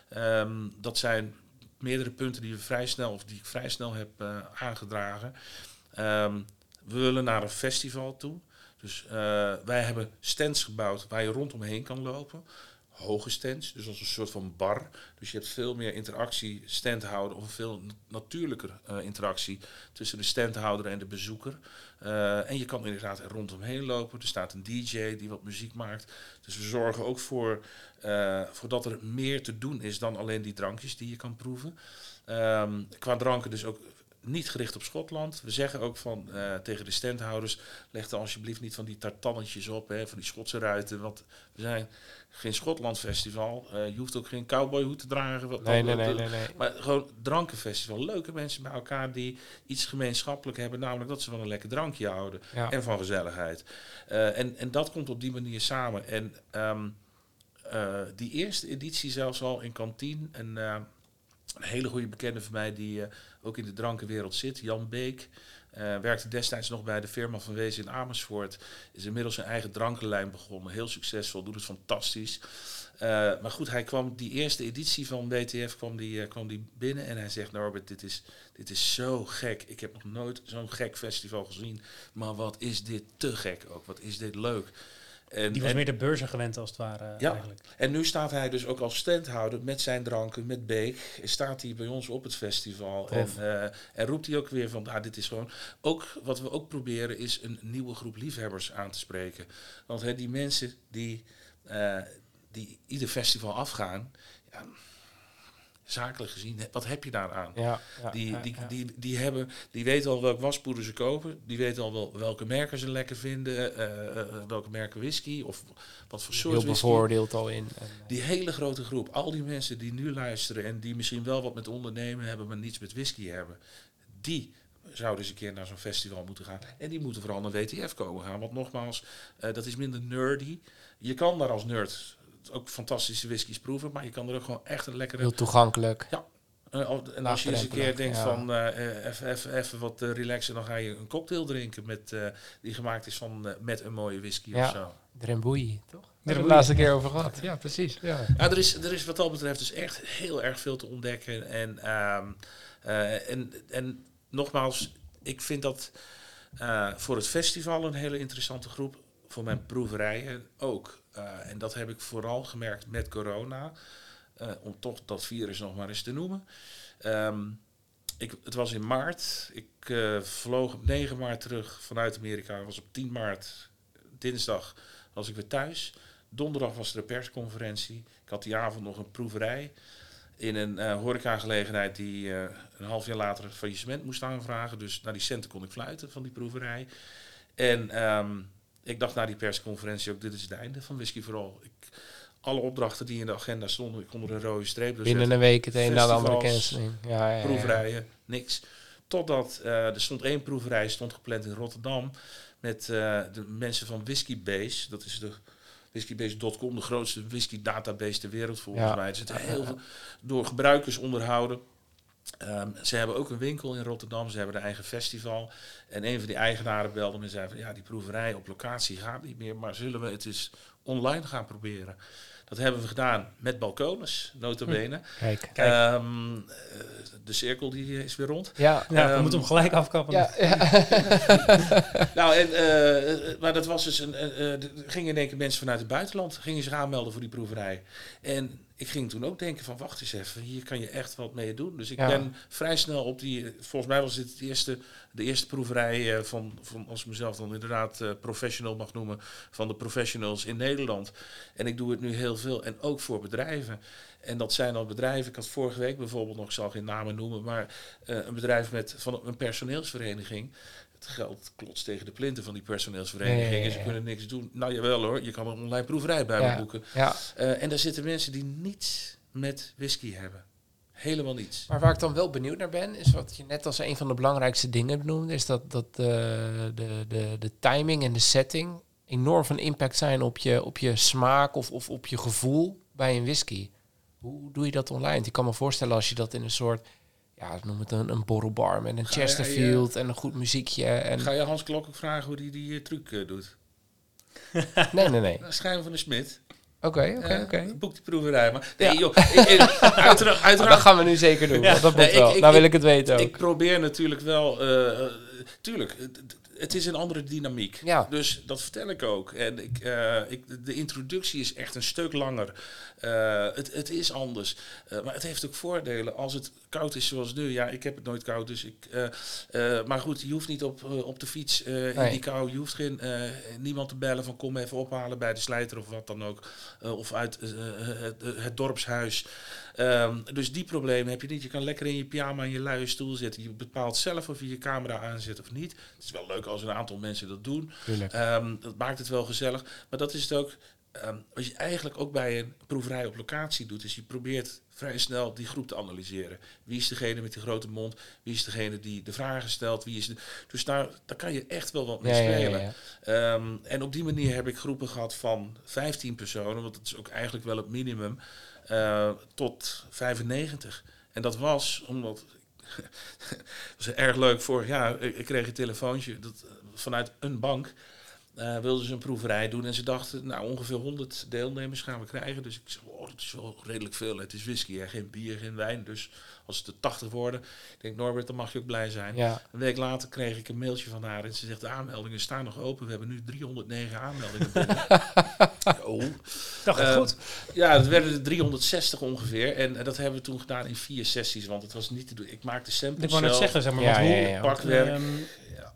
Ehm, dat zijn meerdere punten die we vrij snel, of die ik vrij snel heb aangedragen. Ehm, we willen naar een festival toe. Dus wij hebben stands gebouwd waar je rondomheen kan lopen. Hoge stands, dus als een soort van bar. Dus je hebt veel meer interactie, standhouder, of veel na- natuurlijker eh, interactie tussen de standhouder en de bezoeker. Eh, en je kan inderdaad er rondomheen lopen. Er staat een DJ die wat muziek maakt. Dus we zorgen ook voor, eh, voor dat er meer te doen is dan alleen die drankjes die je kan proeven. Ehm, qua dranken dus ook niet gericht op Schotland. We zeggen ook van, eh, tegen de standhouders, leg er alsjeblieft niet van die tartannetjes op, hè, van die Schotse ruiten. Want we zijn geen Schotland festival. Eh, je hoeft ook geen cowboyhoed te dragen. Wat Nee, nee, nee, nee. nee. maar gewoon drankenfestival. Leuke mensen bij elkaar die iets gemeenschappelijk hebben. Namelijk dat ze van een lekker drankje houden. Ja. En van gezelligheid. Eh, en, en dat komt op die manier samen. En ehm, eh, die eerste editie zelfs al in kantine. En, eh, een hele goede bekende van mij die eh, ook in de drankenwereld zit. Jan Beek. eh, werkte destijds nog bij de firma van Wezen in Amersfoort. Is inmiddels zijn eigen drankenlijn begonnen. Heel succesvol, doet het fantastisch. Eh, maar goed, hij kwam die eerste editie van WTF kwam die, kwam die binnen en hij zegt: Norbert, dit is, dit is zo gek. Ik heb nog nooit zo'n gek festival gezien. Maar wat is dit te gek ook? Wat is dit leuk? En, Die was en, meer de beurzen gewend als het ware Ja. eigenlijk. en nu staat hij dus ook als standhouder met zijn dranken, met Beek. Staat hij bij ons op het festival. En, eh, en roept hij ook weer van, ah, dit is gewoon... Ook, wat we ook proberen is een nieuwe groep liefhebbers aan te spreken. Want hè, die mensen die, eh, die ieder festival afgaan... Ja, zakelijk gezien, wat heb je daaraan? Ja, ja, Die, ja, die. Die, die, hebben, die weten al welk waspoeder ze kopen. Die weten al wel welke merken ze lekker vinden. eh, eh, welke merken whisky of wat voor soort heel whisky. bevoordeeld al in. En, eh, Die hele grote groep, al die mensen die nu luisteren en die misschien wel wat met ondernemen hebben, maar niets met whisky hebben, die zouden eens een keer naar zo'n festival moeten gaan. En die moeten vooral naar WTF komen gaan. Want nogmaals, eh, dat is minder nerdy. Je kan daar als nerd ook fantastische whiskies proeven, maar je kan er ook gewoon echt een lekkere heel toegankelijk. eh, al- en als je eens een keer denkt ja. van eh, eh, even- even even wat eh, relaxen, dan ga je een cocktail drinken met, eh, die gemaakt is van, eh, met een mooie whisky Ja. of zo. Drenboei, toch? Daar hebben we Drenboei, het laatste keer over gehad. Ja, precies. Ja. Ja, er is, er is wat dat betreft dus echt heel erg veel te ontdekken. En, ehm, eh, en, en nogmaals, ik vind dat eh, voor het festival een hele interessante groep. Voor mijn proeverijen ook. Eh, en dat heb ik vooral gemerkt met corona. eh, om toch dat virus nog maar eens te noemen. Ehm, ik, het was in maart. Ik eh, vloog op 9 maart terug vanuit Amerika. was op 10 maart, dinsdag, was ik weer thuis. Donderdag was er een persconferentie. Ik had die avond nog een proeverij in een eh horecagelegenheid die een half jaar later het faillissement moest aanvragen. Dus naar die centen kon ik fluiten van die proeverij. En ehm, ik dacht na die persconferentie ook, dit is het einde van Whisky Vooral. Ik, alle opdrachten die in de agenda stonden, ik kon er een rode streep door Binnen zetten. een week het een na de andere canceling. Ja, ja, ja. proeverijen, niks. Totdat eh, er stond één proeverij, stond gepland in Rotterdam. Met eh, de mensen van Whiskybase. Dat is de whiskybase.com, de grootste whisky database ter wereld volgens Ja. mij. Er zitten heel veel door gebruikers onderhouden. Ehm, ze hebben ook een winkel in Rotterdam, ze hebben een eigen festival. En een van die eigenaren belde me en zei van ja, die proeverij op locatie gaat niet meer, maar zullen we het eens online gaan proberen? Dat hebben we gedaan met balkoners, nota bene. Kijk. Kijk. Ehm, eh, de cirkel die is weer rond. Ja. Ja, we Ehm, moeten hem gelijk afkappen. Ja, ja. Nou, en, eh, eh, maar dat was dus een. gingen in één keer mensen vanuit het buitenland gingen zich aanmelden voor die proeverij. En ik ging toen ook denken van wacht eens even, hier kan je echt wat mee doen. Dus ik Ja. ben vrij snel op die, volgens mij was dit het eerste, de eerste proeverij eh, van, van, als ik mezelf dan inderdaad eh, professional mag noemen, van de professionals in Nederland. En ik doe het nu heel veel en ook voor bedrijven. En dat zijn dan bedrijven, ik had vorige week bijvoorbeeld nog, ik zal geen namen noemen, maar eh, een bedrijf met, van een personeelsvereniging. Het geld klotst tegen de plinten van die personeelsvereniging. Ja, ja, ja, En ze kunnen niks doen. Nou jawel hoor, je kan een online proeverij bij me boeken. ja. Eh, en daar zitten mensen die niets met whisky hebben. Helemaal niets. Maar waar ik dan wel benieuwd naar ben, is wat je net als een van de belangrijkste dingen benoemde, is dat, dat eh, de, de, de timing en de setting enorm van impact zijn op je, op je smaak of, of op je gevoel bij een whisky. Hoe doe je dat online? Ik kan me voorstellen als je dat in een soort, ja, noem het een, een borrelbar met een Chesterfield en een goed muziekje. En, Ga je Hans Klok ook vragen hoe hij die, die eh, truc eh, doet? nee, nee, nee. Nou, Schijn van de Smit. Oké, oké, Eh, oké. Boek die proeverij. Maar nee, Ja. joh. Ik, ik, uiteraard, uiteraard dat gaan we nu zeker doen. Ja. want Dat moet Nee, wel. ik- nou wil ik- het weten ook. Ik probeer natuurlijk wel. eh, eh, tuurlijk, het- is een andere dynamiek. Ja. Dus dat vertel ik ook. En ik, eh, ik, de introductie is echt een stuk langer. Eh, het, het is anders. Eh, maar het heeft ook voordelen. Als het koud is zoals nu. Ja, ik heb het nooit koud. Dus ik, maar goed, je hoeft niet op, op de fiets in Nee. die kou. Je hoeft geen, niemand te bellen van kom even ophalen bij de slijter of wat dan ook. Of uit het, het dorpshuis. Ehm, dus die problemen heb je niet. Je kan lekker in je pyjama in je luie stoel zitten. Je bepaalt zelf of je je camera aanzet of niet. Het is wel leuk als een aantal mensen dat doen. Ehm, dat maakt het wel gezellig. Maar dat is het ook. ehm, wat je eigenlijk ook bij een proeverij op locatie doet, is je probeert vrij snel die groep te analyseren. Wie is degene met die grote mond? Wie is degene die de vragen stelt? Wie is de... Dus daar, daar kan je echt wel wat mee Ja, ja, ja, spelen. ja. En op die manier heb ik groepen gehad van 15 personen, want dat is ook eigenlijk wel het minimum, eh, tot 95. En dat was omdat. dat was erg leuk. Vorig jaar ik, kreeg een telefoontje dat, eh, vanuit een bank. Eh wilden ze een proeverij doen en ze dachten, nou ongeveer 100 deelnemers gaan we krijgen. Dus ik zei, oh, dat is wel redelijk veel. Het is whisky, hè? geen bier, geen wijn. Dus als het er 80 worden, ik denk Norbert, dan mag je ook blij zijn. Ja. Een week later kreeg ik een mailtje van haar en ze zegt: De aanmeldingen staan nog open. We hebben nu 309 aanmeldingen. binnen." oh. Dacht het Eh, goed. Ja, dat werden er 360 ongeveer. En, dat hebben we toen gedaan in vier sessies, want het was niet te doen. Ik maakte samples. Ik wou net zeggen, zeg maar, Ja, want hoe, ja, ja. Pakwerk. Ehm,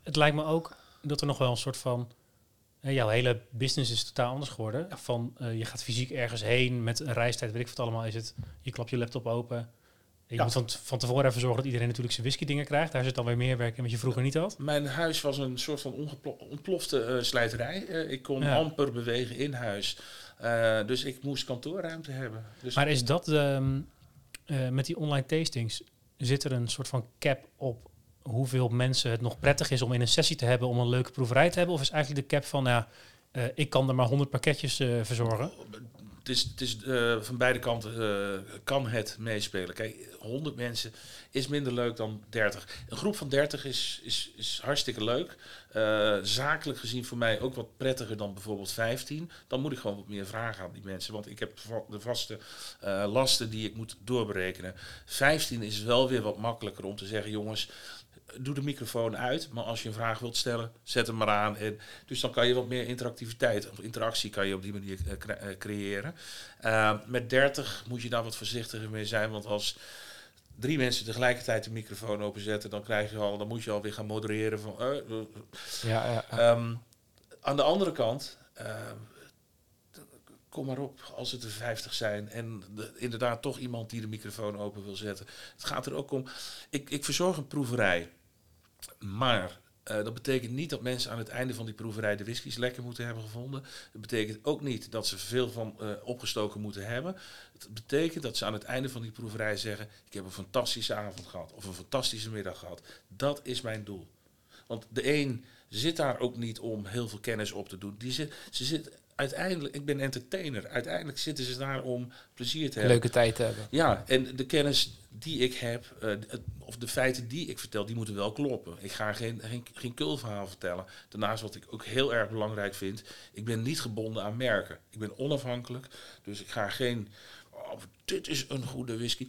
het lijkt me ook dat er nog wel een soort van... hè, jouw hele business is totaal anders geworden. Van, eh, je gaat fysiek ergens heen met een reistijd, weet ik wat allemaal is het. Je klapt je laptop open. En je Ja. moet van, van tevoren even zorgen dat iedereen natuurlijk zijn whisky dingen krijgt. Daar zit dan weer meer werk in wat je vroeger niet had. Mijn huis was een soort van ontplofte eh, slijterij. Eh, ik kon Ja. amper bewegen in huis. Eh, dus ik moest kantoorruimte hebben. Dus Maar is dat, ehm, eh, met die online tastings, zit er een soort van cap op hoeveel mensen het nog prettig is om in een sessie te hebben om een leuke proeverij te hebben? Of is eigenlijk de cap van, ja, eh, ik kan er maar 100 pakketjes eh, verzorgen? het is, het is eh, van beide kanten kan het meespelen. Kijk, 100 mensen is minder leuk dan 30. Een groep van 30 is, is, is hartstikke leuk. Zakelijk gezien voor mij ook wat prettiger dan bijvoorbeeld 15. Dan moet ik gewoon wat meer vragen aan die mensen. Want ik heb de vaste lasten die ik moet doorberekenen. 15 is wel weer wat makkelijker om te zeggen, jongens, doe de microfoon uit. Maar als je een vraag wilt stellen, zet hem maar aan. En, dus dan kan je wat meer interactiviteit of interactie kan je op die manier eh, eh, creëren. Uh, met 30 moet je daar wat voorzichtiger mee zijn. Want als drie mensen tegelijkertijd de microfoon openzetten, dan krijg je al, dan moet je alweer gaan modereren van. eh, Ja. Ehm, aan de andere kant, ehm, kom maar op als het er 50 zijn en de- inderdaad toch iemand die de microfoon open wil zetten. Het gaat er ook om, ik, ik verzorg een proeverij, maar eh, dat betekent niet dat mensen aan het einde van die proeverij de whiskies lekker moeten hebben gevonden. Het betekent ook niet dat ze veel van eh, opgestoken moeten hebben. Het betekent dat ze aan het einde van die proeverij zeggen: Ik heb een fantastische avond gehad of een fantastische middag gehad. Dat is mijn doel. Want de een zit daar ook niet om heel veel kennis op te doen. Die zit, ze zit uiteindelijk, ik ben entertainer. Uiteindelijk zitten ze daar om plezier te hebben. Leuke tijd te hebben. Ja, en de kennis die ik heb, eh, het- of de feiten die ik vertel, die moeten wel kloppen. Ik ga geen, geen, geen kulverhaal vertellen. Daarnaast wat ik ook heel erg belangrijk vind, ik ben niet gebonden aan merken. Ik ben onafhankelijk, dus ik ga geen, oh, dit is een goede whisky.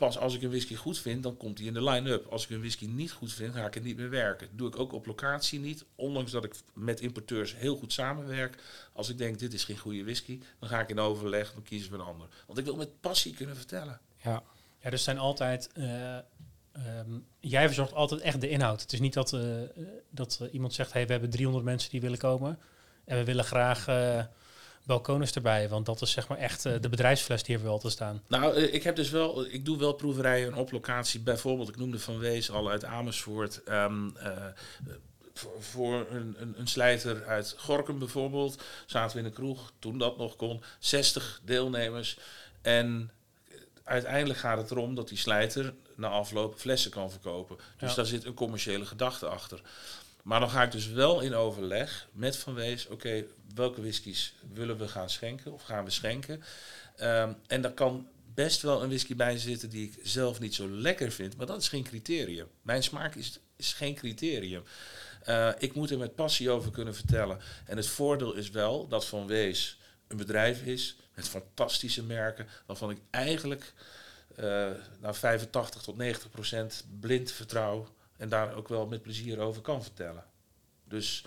Pas als ik een whisky goed vind, dan komt die in de line-up. Als ik een whisky niet goed vind, ga ik het niet meer werken. doe ik ook op locatie niet. Ondanks dat ik met importeurs heel goed samenwerk. Als ik denk, dit is geen goede whisky, dan ga ik in overleg, dan kiezen we een ander. Want ik wil met passie kunnen vertellen. Ja. Ja, dus zijn altijd. eh, ehm, jij verzorgt altijd echt de inhoud. Het is niet dat, eh, eh, dat iemand zegt: hey, we hebben 300 mensen die willen komen. En we willen graag balkoners erbij. Want dat is zeg maar echt eh, de bedrijfsfles die er wel te staan. Nou, eh, ik heb dus wel, ik doe wel proeverijen op locatie. Bijvoorbeeld, ik noemde Van Wees al uit Amersfoort. ehm, eh, voor, voor een, een, een slijter uit Gorkum bijvoorbeeld. Zaten we in een kroeg, toen dat nog kon. 60 deelnemers. En uiteindelijk gaat het erom dat die slijter na afloop flessen kan verkopen. Dus Ja. daar zit een commerciële gedachte achter. Maar dan ga ik dus wel in overleg met Van Wees. Oké, welke whiskies willen we gaan schenken of gaan we schenken? Ehm, en daar kan best wel een whisky bij zitten die ik zelf niet zo lekker vind. Maar dat is geen criterium. Mijn smaak is, geen criterium. Eh, ik moet er met passie over kunnen vertellen. En het voordeel is wel dat Van Wees een bedrijf is met fantastische merken. Waarvan ik eigenlijk eh nou 85 tot 90 procent blind vertrouw. En daar ook wel met plezier over kan vertellen. Dus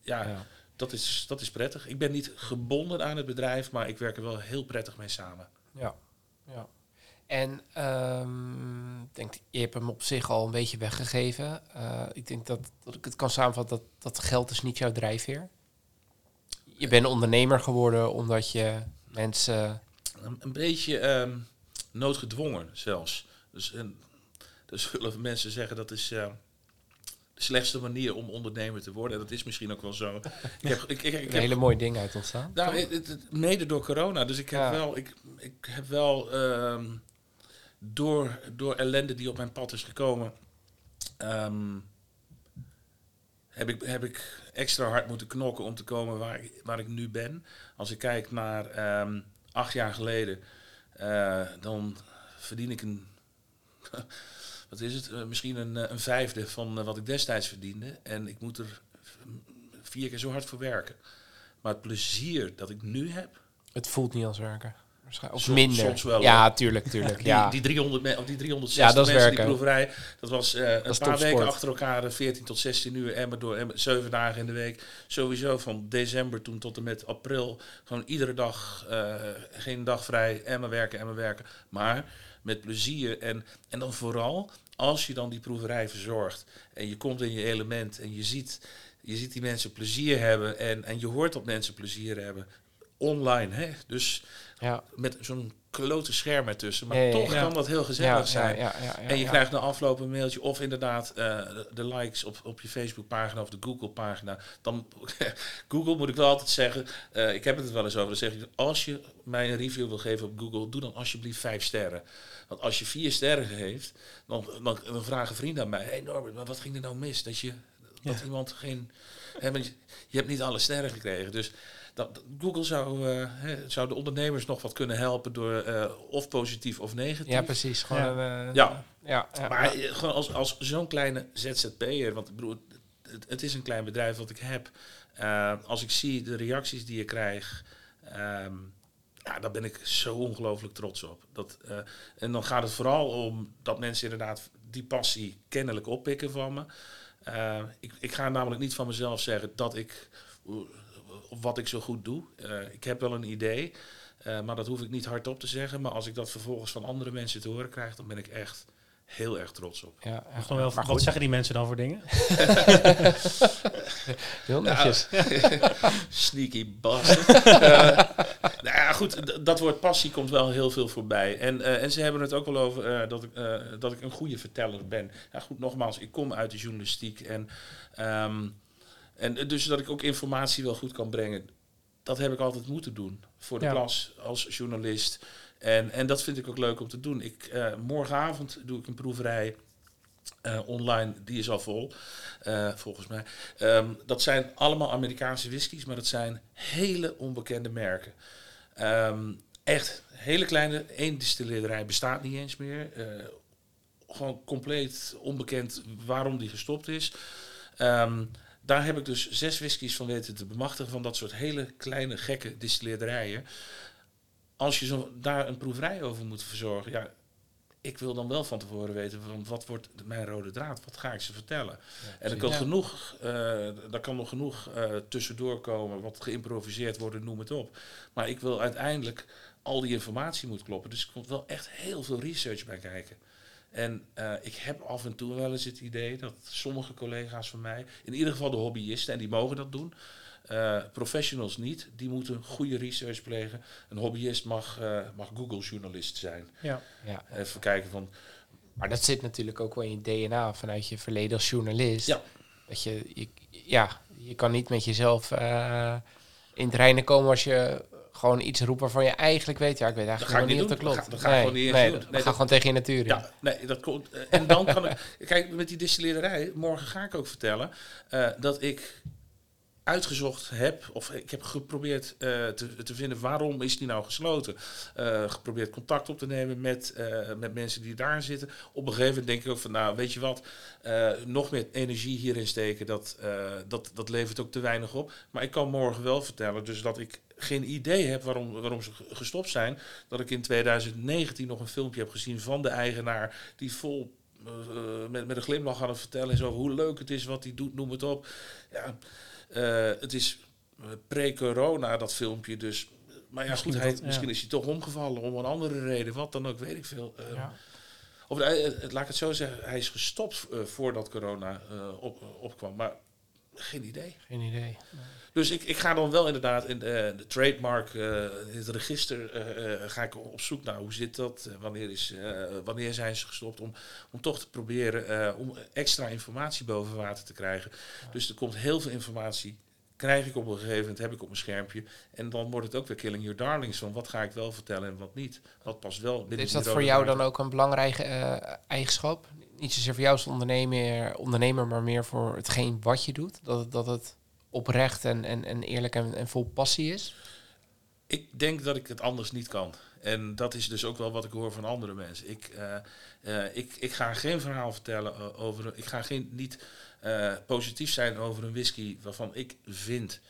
ja, Ja. Dat, is, dat is prettig. Ik ben niet gebonden aan het bedrijf, maar ik werk er wel heel prettig mee samen. Ja. ja. En ehm, ik denk, je hebt hem op zich al een beetje weggegeven. Eh, ik denk dat, dat ik het kan samenvatten dat, dat geld is niet jouw drijfveer. Je bent ondernemer geworden omdat je mensen... Een, een beetje ehm, noodgedwongen zelfs. Dus, en, dus zullen mensen zeggen dat is eh, de slechtste manier om ondernemer te worden. En dat is misschien ook wel zo. ik heb, ik, ik, ik een heb hele mooie dingen uit ontstaan. Nou, het, het- het- mede door corona. Dus ik heb Ja. wel, ik, ik heb wel ehm, door, door ellende die op mijn pad is gekomen, ehm, heb, ik, heb ik extra hard moeten knokken om te komen waar ik, waar ik nu ben. Als ik kijk naar ehm, acht jaar geleden, eh, dan verdien ik een. Wat is het? Eh, misschien een, eh, een vijfde van eh, wat ik destijds verdiende. En ik moet er vier keer zo hard voor werken. Maar het plezier dat ik nu heb, Het voelt niet als werken. Waarschijnlijk. Of Soms- minder. soms wel, Ja, tuurlijk, tuurlijk. die, ja. die 300 me- of die 360 Ja, dat is mensen die proeverij, dat was een paar weken achter elkaar, eh, 14 tot 16 uur, emmer door emmer, 7 dagen in de week. Sowieso van december toen tot en met april, gewoon iedere dag, geen dag vrij, emmer werken, emmer werken. Maar met plezier en, en dan vooral als je dan die proeverij verzorgt en je komt in je element en je ziet, je ziet die mensen plezier hebben en, en je hoort dat mensen plezier hebben. Online, hè? Dus ja. met zo'n klote scherm ertussen. Maar Ja, toch ja. kan dat heel gezellig zijn. en je krijgt na afloop een mailtje of inderdaad eh, de, likes op, op je Facebookpagina of de Google-pagina. Dan Google moet ik wel altijd zeggen, eh, ik heb het wel eens over. Dan zeg ik, als je mij een review wil geven op Google, doe dan alsjeblieft vijf sterren. Want als je vier sterren geeft, dan, dan, dan vragen vrienden aan mij, hey Norbert, maar wat ging er nou mis? Dat je dat iemand geen. Hè, je, je hebt niet alle sterren gekregen. Dus dat, Google zou, eh, zou de ondernemers nog wat kunnen helpen door eh, of positief of negatief. Ja, precies. Gewoon Ja. eh, Ja. ja, Maar gewoon als, als zo'n kleine ZZP'er, want ik bedoel, het, het is een klein bedrijf wat ik heb. Als ik zie de reacties die je krijgt, ehm, ja, daar ben ik zo ongelooflijk trots op. Dat, en dan gaat het vooral om dat mensen inderdaad die passie kennelijk oppikken van me. Ik, ik ga namelijk niet van mezelf zeggen dat ik wat ik zo goed doe. Eh, ik heb wel een idee, eh, maar dat hoef ik niet hardop te zeggen. Maar als ik dat vervolgens van andere mensen te horen krijg, dan ben ik echt heel erg trots op. ja, Nog wel, maar wat goed, zeggen die mensen dan voor dingen? heel netjes. Sneaky bastard. Eh, nou ja, goed, dat woord passie komt wel heel veel voorbij. En, eh, en ze hebben het ook wel over eh, dat, ik, eh, dat ik een goede verteller ben. Ja, goed, nogmaals, ik kom uit de journalistiek. En, ehm, en dus dat ik ook informatie wel goed kan brengen. Dat heb ik altijd moeten doen voor de Ja. klas als journalist. En, en dat vind ik ook leuk om te doen. Ik, eh, morgenavond doe ik een proeverij eh, online, die is al vol, eh, volgens mij. Ehm, dat zijn allemaal Amerikaanse whiskies, maar dat zijn hele onbekende merken. Ehm, echt hele kleine, één distilleerderij bestaat niet eens meer. Eh, gewoon compleet onbekend waarom die gestopt is. Ehm, daar heb ik dus zes whiskies van weten te bemachtigen van dat soort hele kleine, gekke distilleerderijen. Als je zo daar een proeverij over moet verzorgen, ja, ik wil dan wel van tevoren weten van wat wordt mijn rode draad, wat ga ik ze vertellen. en er kan, Ja. genoeg, eh daar kan nog genoeg eh, tussendoor komen, wat geïmproviseerd worden, noem het op. Maar ik wil uiteindelijk al die informatie moet kloppen. Dus er komt wel echt heel veel research bij kijken. En eh, ik heb af en toe wel eens het idee dat sommige collega's van mij, in ieder geval de hobbyisten, en die mogen dat doen, eh, professionals niet, die moeten goede research plegen. Een hobbyist mag, eh, mag Google-journalist zijn. Ja. Ja. Even kijken van, Maar dat zit natuurlijk ook wel in je DNA vanuit je verleden als journalist. Ja. Dat je, je, ja, je kan niet met jezelf eh, in het reinen komen als je gewoon iets roept waarvan je eigenlijk weet, ja, ik weet eigenlijk niet niet of dat klopt. Dat ga- dat ga ik gewoon niet nee, dat- Nee, dat gewoon tegen je natuur. Ja, nee, dat komt. eh, En dan kan ik. Kijk, met die distilleerderij, morgen ga ik ook vertellen eh, dat ik uitgezocht heb, of ik heb geprobeerd eh, te, te vinden waarom is die nou gesloten. Geprobeerd contact op te nemen met, met mensen die daar zitten. Op een gegeven moment denk ik ook van, nou, weet je wat, nog meer energie hierin steken, dat, dat, dat levert ook te weinig op. Maar ik kan morgen wel vertellen, dus dat ik geen idee heb waarom, waarom ze ge- gestopt zijn. Dat ik in 2019 nog een filmpje heb gezien van de eigenaar die vol eh, met, met een glimlach aan het vertellen is over hoe leuk het is wat hij doet, noem het op. Ja, eh, het is eh, pre-corona dat filmpje, dus. Maar ja, Misschien goed, hij, dat- ja. misschien is hij toch omgevallen om een andere reden, wat dan ook, weet ik veel. Eh, Ja. Of eh, eh, laat ik het zo zeggen, hij is gestopt eh, voordat corona eh, op, opkwam, maar geen idee. Geen idee. Dus ik, ik ga dan wel inderdaad in de, de trademark, eh, het register, eh, eh, ga ik op zoek naar hoe zit dat, eh, wanneer, is, eh, wanneer zijn ze gestopt, om, om toch te proberen eh, om extra informatie boven water te krijgen. Dus er komt heel veel informatie, krijg ik op een gegeven moment, heb ik op mijn schermpje. En dan wordt het ook weer killing your darlings van wat ga ik wel vertellen en wat niet. Wat past wel binnen Is dat voor jou dan ook een belangrijke eh, eigenschap? Niet zozeer voor jou als ondernemer, ondernemer, maar meer voor hetgeen wat je doet? Dat het, dat het oprecht en, en, en eerlijk en, en vol passie is? Ik denk dat ik het anders niet kan. En dat is dus ook wel wat ik hoor van andere mensen. Ik, eh, eh, ik, ik ga geen verhaal vertellen eh, over. Ik ga geen, niet positief zijn over een whisky waarvan ik vind.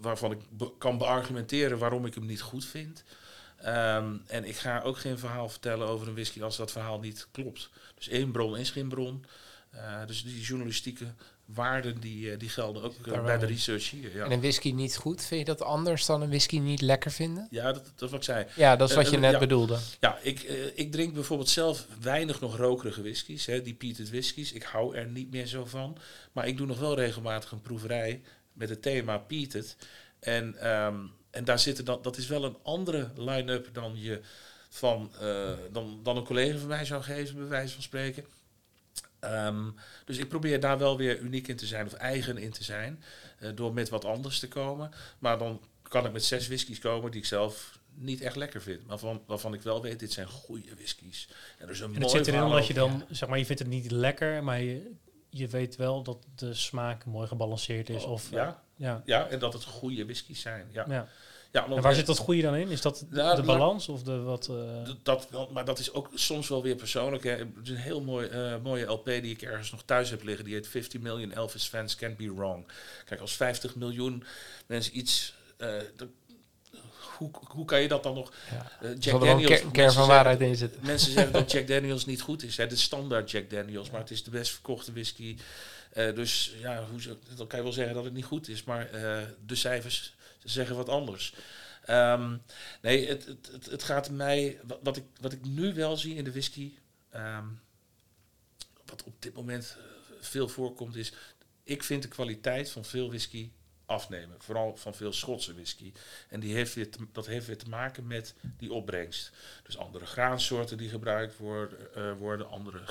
waarvan ik kan beargumenteren waarom ik hem niet goed vind. Ehm, en ik ga ook geen verhaal vertellen over een whisky als dat verhaal niet klopt. Dus één bron is geen bron. Eh, dus die journalistieke waarden die, eh, die gelden ook eh, bij de research hier. Ja, En een whisky niet goed, vind je dat anders dan een whisky niet lekker vinden? ja dat, dat is wat ik zei. Ja, dat is wat je net ja. bedoelde. Ja, ik, ik drink bijvoorbeeld zelf weinig nog rokerige whiskies, hè, die peated whiskies. Ik hou er niet meer zo van. Maar ik doe nog wel regelmatig een proeverij met het thema peated. En, ehm, en daar zitten dan, dat is wel een andere line-up dan je van eh, dan, dan een collega van mij zou geven, bij wijze van spreken. Ehm, dus ik probeer daar wel weer uniek in te zijn of eigen in te zijn. eh, door met wat anders te komen. Maar dan kan ik met zes whiskies komen die ik zelf niet echt lekker vind. Maar van, waarvan ik wel weet, dit zijn goede whiskies. En er is een En het zit erin omdat je dan, zeg maar, je vindt het niet lekker, maar je, je weet wel dat de smaak mooi gebalanceerd is. Oh, of, ja, Ja. Ja, en dat het goede whiskies zijn. Ja. ja. En waar zit dat goede dan in? Is dat Nou, de laat- balans of de wat... eh, Dat, maar dat is ook soms wel weer persoonlijk. Hè. Het is een heel mooi, eh, mooie LP die ik ergens nog thuis heb liggen. Die heet 50 Million Elvis Fans Can't Be Wrong. Kijk, als 50 miljoen mensen iets... eh, hoe, hoe kan je dat dan nog... Ja. Jack een Daniels... kern mensen van waarheid in zitten. Mensen zeggen dat Jack Daniels niet goed is. Hè. De standaard Jack Daniels. Maar het is de best verkochte whisky. Eh, dus ja, hoe, dan kan je wel zeggen dat het niet goed is. Maar eh, de cijfers zeggen wat anders. Ehm, nee, het, het, het, gaat mij... Wat, ik, wat ik nu wel zie in de whisky... ehm, wat op dit moment eh, veel voorkomt is... Ik vind de kwaliteit van veel whisky afnemen. Vooral van veel Schotse whisky. En die heeft weer dat heeft weer te maken met die opbrengst. Dus andere graansoorten die gebruikt worden, worden andere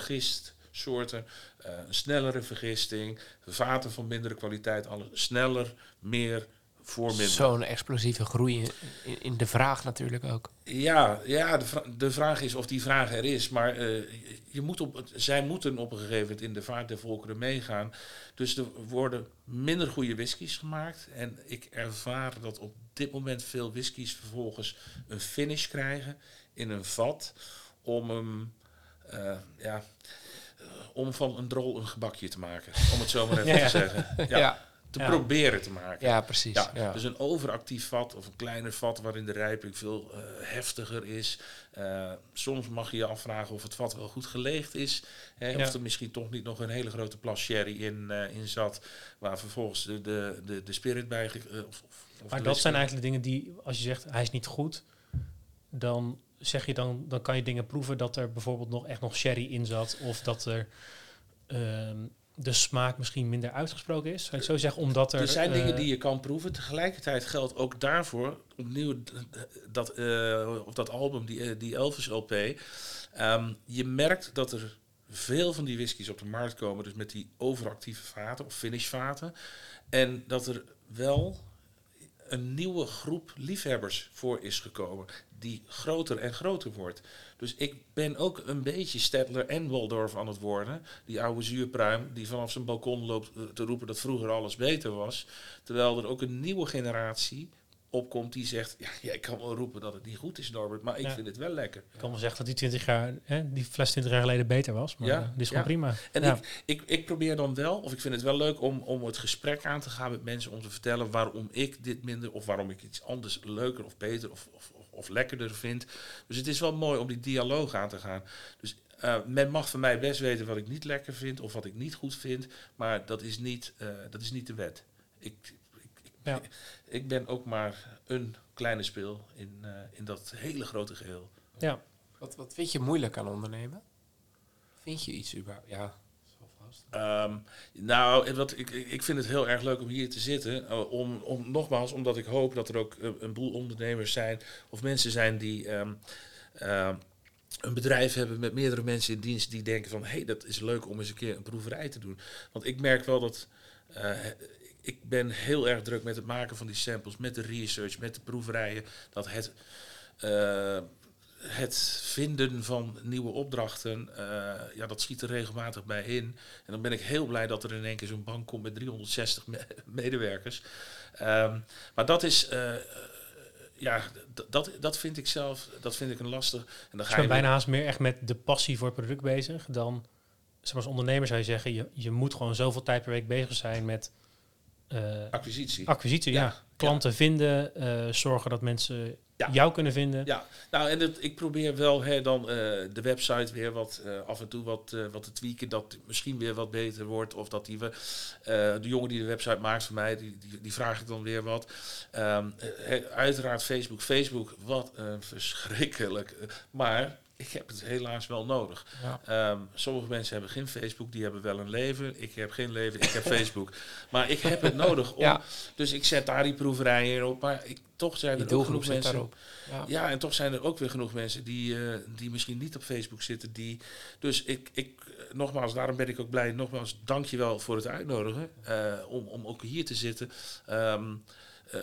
gistsoorten, eh, een snellere vergisting, vaten van mindere kwaliteit, alles sneller, meer, voor minder. Zo'n explosieve groei in, in, de vraag natuurlijk ook. Ja, ja de, vra- de vraag is of die vraag er is, maar eh, je moet op, zij moeten op een gegeven moment in de vaart der volkeren meegaan. Dus er worden minder goede whiskies gemaakt. En ik ervaar dat op dit moment veel whiskies vervolgens een finish krijgen in een vat om hem, eh, ja, om van een drol een gebakje te maken. Om het zo maar even Ja, te zeggen. Ja, te Ja. proberen te maken. precies. Ja, Ja, dus een overactief vat of een kleiner vat waarin de rijping veel eh, heftiger is. Eh, soms mag je je afvragen of het vat wel goed geleegd is. Hè, Ja. Of er misschien toch niet nog een hele grote plas sherry in, eh, in zat. Waar vervolgens de, de, de, de spirit bij... eh, of, of, of Maar dat zijn eigenlijk de dingen die, als je zegt hij is niet goed, dan zeg je dan, dan kan je dingen proeven dat er bijvoorbeeld nog echt nog sherry in zat. Of dat er ehm, de smaak misschien minder uitgesproken is. Zou het zo zeggen? Omdat er. Er zijn eh, dingen die je kan proeven. Tegelijkertijd geldt ook daarvoor opnieuw dat, eh, op dat album, die, eh, die Elvis LP. ehm, je merkt dat er veel van die whiskies op de markt komen, dus met die overactieve vaten of finishvaten. En dat er wel een nieuwe groep liefhebbers voor is gekomen, die groter en groter wordt. Dus ik ben ook een beetje Stedtler en Waldorf aan het worden. Die oude zuurpruim die vanaf zijn balkon loopt eh, te roepen dat vroeger alles beter was. Terwijl er ook een nieuwe generatie opkomt die zegt... Ja, jij kan wel roepen dat het niet goed is, Norbert, maar ik Ja. vind het wel lekker. Ik kan wel zeggen dat die 20 jaar, hè, die fles 20 jaar geleden beter was. Maar Ja, eh, dit is gewoon ja. prima. En Ja. ik, ik, ik probeer dan wel, of ik vind het wel leuk om, om het gesprek aan te gaan met mensen... om te vertellen waarom ik dit minder... of waarom ik iets anders leuker of beter of, of, of, lekkerder vind. Dus het is wel mooi om die dialoog aan te gaan. Dus eh, men mag van mij best weten wat ik niet lekker vind... of wat ik niet goed vind, maar dat is niet, eh, dat is niet de wet. Ik, ik, ik, Ja. ik ben ook maar een kleine speel in, eh, in dat hele grote geheel. ja. Wat, wat vind je moeilijk aan ondernemen? Vind je iets überhaupt? Ja, Ehm, nou, wat, ik, ik vind het heel erg leuk om hier te zitten. eh, om, om, nogmaals, omdat ik hoop dat er ook eh, een boel ondernemers zijn. Of mensen zijn die ehm, ehm, een bedrijf hebben met meerdere mensen in dienst. Die denken van, hé, hey, dat is leuk om eens een keer een proeverij te doen. Want ik merk wel dat... eh, ik ben heel erg druk met het maken van die samples, met de research, met de proeverijen. Dat het... het vinden van nieuwe opdrachten, eh, ja, dat schiet er regelmatig bij in. En dan ben ik heel blij dat er in één keer zo'n bank komt met 360 me- medewerkers. Ehm, maar dat is, eh, eh, ja, dat, dat vind ik zelf, dat vind ik een lastig. En dan ga je bijna haast meer echt met de passie voor het product bezig. Dan, zeg maar als ondernemer zou je zeggen, je, je moet gewoon zoveel tijd per week bezig zijn met acquisitie. acquisitie. Ja. Ja, Klanten vinden, zorgen dat mensen Ja. jou kunnen vinden. Ja, nou en het, ik probeer wel hè, dan eh, de website weer wat eh, af en toe wat, eh, wat te tweaken, dat misschien weer wat beter wordt. Of dat die we, de jongen die de website maakt voor mij, die, die, die vraag ik dan weer wat. Ehm, eh, uiteraard Facebook. Facebook, wat een verschrikkelijk. maar ik heb het helaas wel nodig. Ja. Ehm, sommige mensen hebben geen Facebook, die hebben wel een leven. Ik heb geen leven, ik heb Facebook. Maar ik heb het nodig om. Ja. Dus ik zet daar die proeverijen op. Maar ik, toch zijn er ook genoeg mensen. daarop. Ja. Ja, en toch zijn er ook weer genoeg mensen die, eh, die misschien niet op Facebook zitten. Die, dus ik, ik, eh, nogmaals, daarom ben ik ook blij. Nogmaals, dank je wel voor het uitnodigen. eh, om, om ook hier te zitten. Ehm, eh,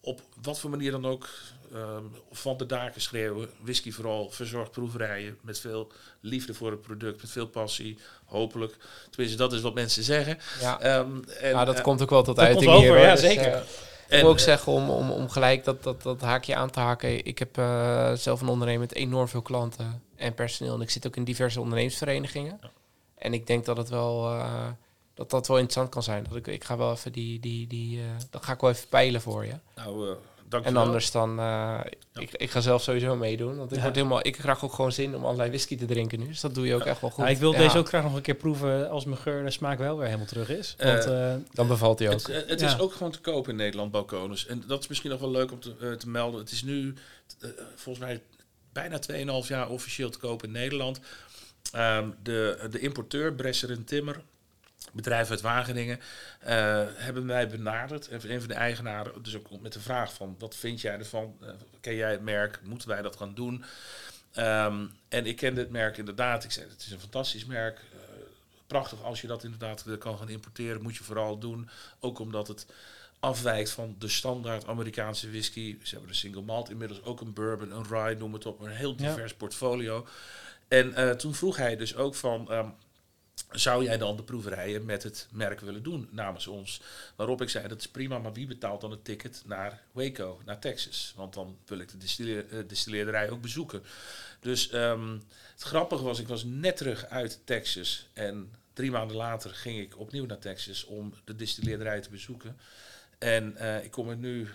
op wat voor manier dan ook ehm, van de daken schreeuwen. Whisky vooral, verzorgd proeverijen met veel liefde voor het product, met veel passie, hopelijk. Tenminste, dat is wat mensen zeggen. Ja, Ehm, en, ja dat komt ook wel tot uiting hier. over, hoor. ja, Dus, zeker. En, ik wil ook eh, zeggen, om, om, om gelijk dat, dat, dat haakje aan te haken. Ik heb eh, zelf een onderneming met enorm veel klanten en personeel. En ik zit ook in diverse ondernemersverenigingen. Ja. En ik denk dat het wel, eh, dat dat wel interessant kan zijn. Dat ik, ik ga wel even die, die, die eh, dat ga ik wel even peilen voor je. Nou, En anders dan, eh, ik, ik ga zelf sowieso meedoen. Want ik, Ja. word helemaal, ik krijg ook gewoon zin om allerlei whisky te drinken nu. Dus dat doe je ook echt wel goed. Nou, ik wil Ja, deze ook graag nog een keer proeven als mijn geur en smaak wel weer helemaal terug is. Eh, Want eh, Dan bevalt hij ook. Het, het Ja. is ook gewoon te koop in Nederland, balkonus. En dat is misschien nog wel leuk om te, eh, te melden. Het is nu volgens mij bijna 2,5 jaar officieel te koop in Nederland. Ehm, de, de importeur, Bresser en Timmer, bedrijf uit Wageningen, eh, hebben mij benaderd. En een van de eigenaren, dus ook met de vraag van, wat vind jij ervan? Eh, ken jij het merk? Moeten wij dat gaan doen? Ehm, en ik kende het merk inderdaad. Ik zei, het is een fantastisch merk. Eh, prachtig als je dat inderdaad kan gaan importeren. Moet je vooral doen. Ook omdat het afwijkt van de standaard Amerikaanse whisky. Ze hebben een single malt, inmiddels ook een bourbon, een rye, noem het op. Een heel Ja. divers portfolio. En toen vroeg hij dus ook van... ehm, zou jij dan de proeverijen met het merk willen doen namens ons? Waarop ik zei, dat is prima, maar wie betaalt dan het ticket naar Waco, naar Texas? Want dan wil ik de distilleer, eh, distilleerderij ook bezoeken. Dus ehm, het grappige was, ik was net terug uit Texas. En drie maanden later ging ik opnieuw naar Texas om de distilleerderij te bezoeken. En eh, ik kom er nu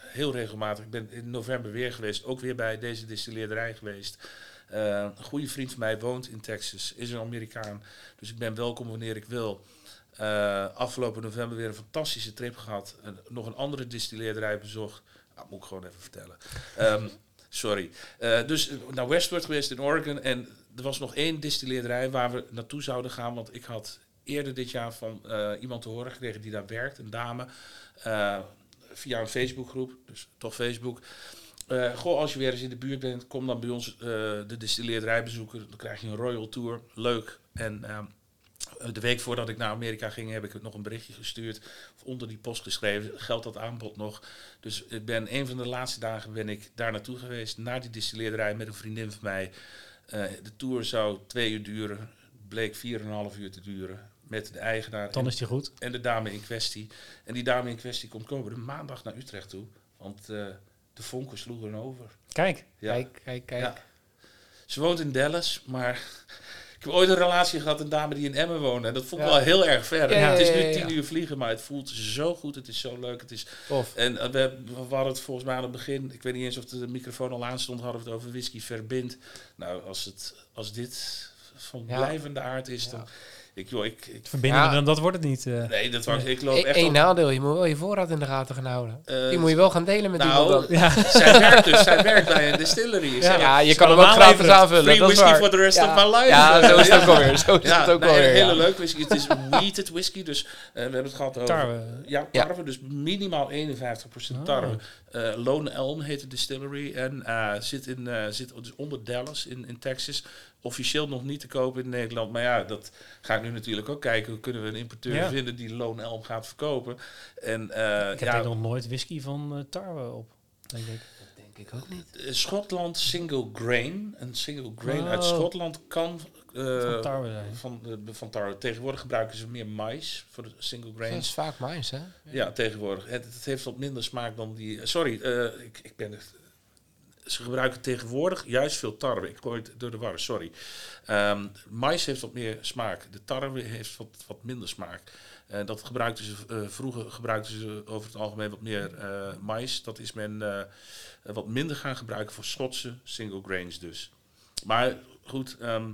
heel regelmatig. Ik ben in november weer geweest, ook weer bij deze distilleerderij geweest. Eh, een goede vriend van mij woont in Texas, is een Amerikaan. Dus ik ben welkom wanneer ik wil. Eh, afgelopen november weer een fantastische trip gehad. En nog een andere distilleerderij bezocht. Ah, moet ik gewoon even vertellen. Ehm, sorry. Eh, dus naar Westward geweest in Oregon. En er was nog één distilleerderij waar we naartoe zouden gaan. Want ik had eerder dit jaar van iemand te horen gekregen die daar werkt. Een dame. via een Facebookgroep. Dus toch Facebook. Eh, goh, als je weer eens in de buurt bent, kom dan bij ons eh, de distilleerderij bezoeken. Dan krijg je een Royal Tour. Leuk. En ehm, de week voordat ik naar Amerika ging, heb ik nog een berichtje gestuurd. Of onder die post geschreven. Geldt dat aanbod nog? Dus ik ben een van de laatste dagen ben ik daar naartoe geweest. Naar die distilleerderij met een vriendin van mij. Eh, de tour zou twee uur duren. Bleek 4,5 uur te duren. Met de eigenaar dan en, is die goed. en de dame in kwestie. En die dame in kwestie komt komende maandag naar Utrecht toe. Want eh, de vonken sloegen over. Kijk, Ja. Kijk, kijk, kijk. Ja. Ze woont in Dallas, maar ik heb ooit een relatie gehad, een dame die in Emmen woonde. En dat vond ik Ja. wel heel erg ver. Ja, het is nu tien ja. uur vliegen, maar het voelt zo goed. Het is zo leuk. Het is, Tof. en eh, we, we hadden het volgens mij aan het begin, ik weet niet eens of de microfoon al aanstond, hadden we het over whisky verbindt. Nou, als, het, als dit van Ja. blijvende aard is, Ja. dan... Ik, joh, ik, ik, verbinden Ja. dan dat wordt het niet. eh. nee, dat was, ik loop Eén echt één op- nadeel, je moet wel je voorraad in de gaten gaan houden. eh, Die moet je wel gaan delen met nou, iemand dan. ja. zij werkt dus, zij werkt bij een distillery. Ja, je kan hem ook gratis aanvullen. Free dat is whisky waar. for the rest ja. of my life. Ja, zo is het ook wel weer. Zo is Ja, het ook wel nee, weer. een ja. hele leuke whisky. Het is wheated whisky, dus eh, we hebben het gehad over... Tarwe. Ja, Ja. tarwe, dus minimaal 51% Oh. tarwe. Eh, Lone Elm heet de distillery en eh, zit, in, eh, zit dus onder Dallas in, in Texas. Officieel nog niet te kopen in Nederland, maar ja, dat ga ik nu natuurlijk ook kijken. Hoe kunnen we een importeur Ja. vinden die Lone Elm gaat verkopen? En eh, Ik heb ja, nog nooit whisky van eh, tarwe op, denk ik. Denk ik ook niet. eh, Schotland Single Grain. Een Single Grain uit Oh. Schotland kan... eh, Van tarwe zijn. van, de, van tarwe. Tegenwoordig gebruiken ze meer mais voor de single grain. Dat is vaak mais, hè? Ja, tegenwoordig. Het, het heeft wat minder smaak dan die. Sorry, eh, ik, ik ben. het- Ze gebruiken tegenwoordig juist veel tarwe. Ik gooi het door de war, sorry. Ehm mais heeft wat meer smaak. De tarwe heeft wat, wat minder smaak. Eh, dat gebruikten ze, eh, vroeger gebruikten ze over het algemeen wat meer eh mais. Dat is men wat minder gaan gebruiken voor Schotse single grains dus. Maar goed, ehm,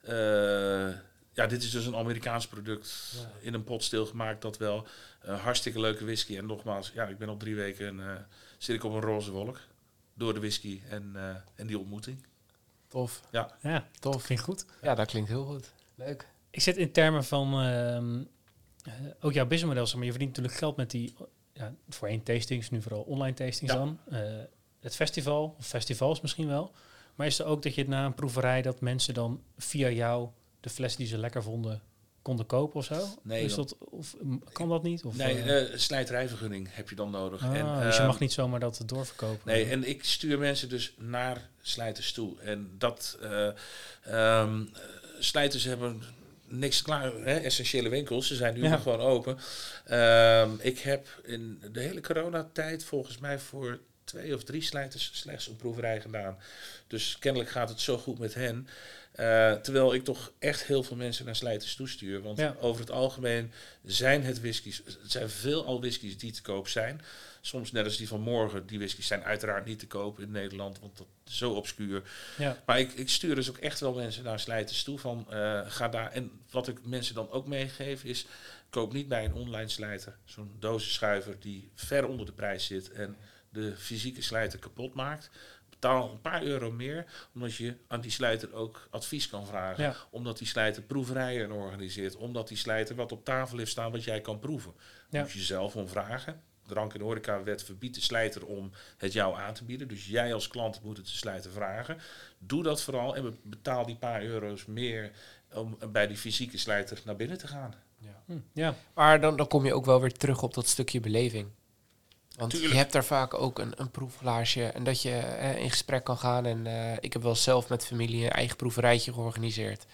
eh, ja, dit is dus een Amerikaans product in een pot stilgemaakt, dat wel. Hartstikke leuke whisky. En nogmaals, ja, ik ben op drie weken en zit ik op een roze wolk. Door de whisky en, eh, en die ontmoeting. Tof, Ja, tof. klinkt goed. Ja, dat klinkt heel goed. Leuk. Ik zit in termen van ehm, eh, ook jouw businessmodel, zeg maar. Je verdient natuurlijk geld met die, ja, voorheen tastings, nu vooral online tastings Ja. dan. Eh, het festival, of festivals misschien wel. Maar is er ook dat je na een proeverij dat mensen dan via jou de fles die ze lekker vonden konden kopen of zo? Nee, is dat, of kan dat niet? Of, Nee, eh, eh, slijterijvergunning heb je dan nodig. ah, en, dus je ehm, mag niet zomaar dat doorverkopen. Nee, en ik stuur mensen dus naar slijters toe. En dat eh, ehm, eh, slijters hebben niks klaar, hè, essentiële winkels. Ze zijn nu Ja. gewoon open. Ehm, ik heb in de hele coronatijd volgens mij voor twee of drie slijters slechts een proeverij gedaan. Dus kennelijk gaat het zo goed met hen. Eh, terwijl ik toch echt heel veel mensen naar slijters toestuur. Want Ja. over het algemeen zijn het whiskies, het zijn veel al whiskies die te koop zijn. Soms net als die van morgen, die whiskies zijn uiteraard niet te koop in Nederland, want dat is zo obscuur. ja. Maar ik, ik stuur dus ook echt wel mensen naar slijters toe van eh, ga daar. En wat ik mensen dan ook meegeef is, koop niet bij een online slijter zo'n dozenschuiver die ver onder de prijs zit en de fysieke slijter kapot maakt. Betaal een paar euro meer, omdat je aan die slijter ook advies kan vragen. Ja. Omdat die slijter proeverijen organiseert. Omdat die slijter wat op tafel heeft staan wat jij kan proeven. Ja. Moet je zelf om vragen. Drank- en horecawet verbiedt de slijter om het jou aan te bieden. Dus jij als klant moet het de slijter vragen. Doe dat vooral en be- betaal die paar euro's meer om bij die fysieke slijter naar binnen te gaan. Hm, ja. Maar dan, dan kom je ook wel weer terug op dat stukje beleving. Want Tuurlijk. je hebt daar vaak ook een, een proefglaasje en dat je in gesprek kan gaan. En eh, ik heb wel zelf met familie een eigen proeverijtje georganiseerd.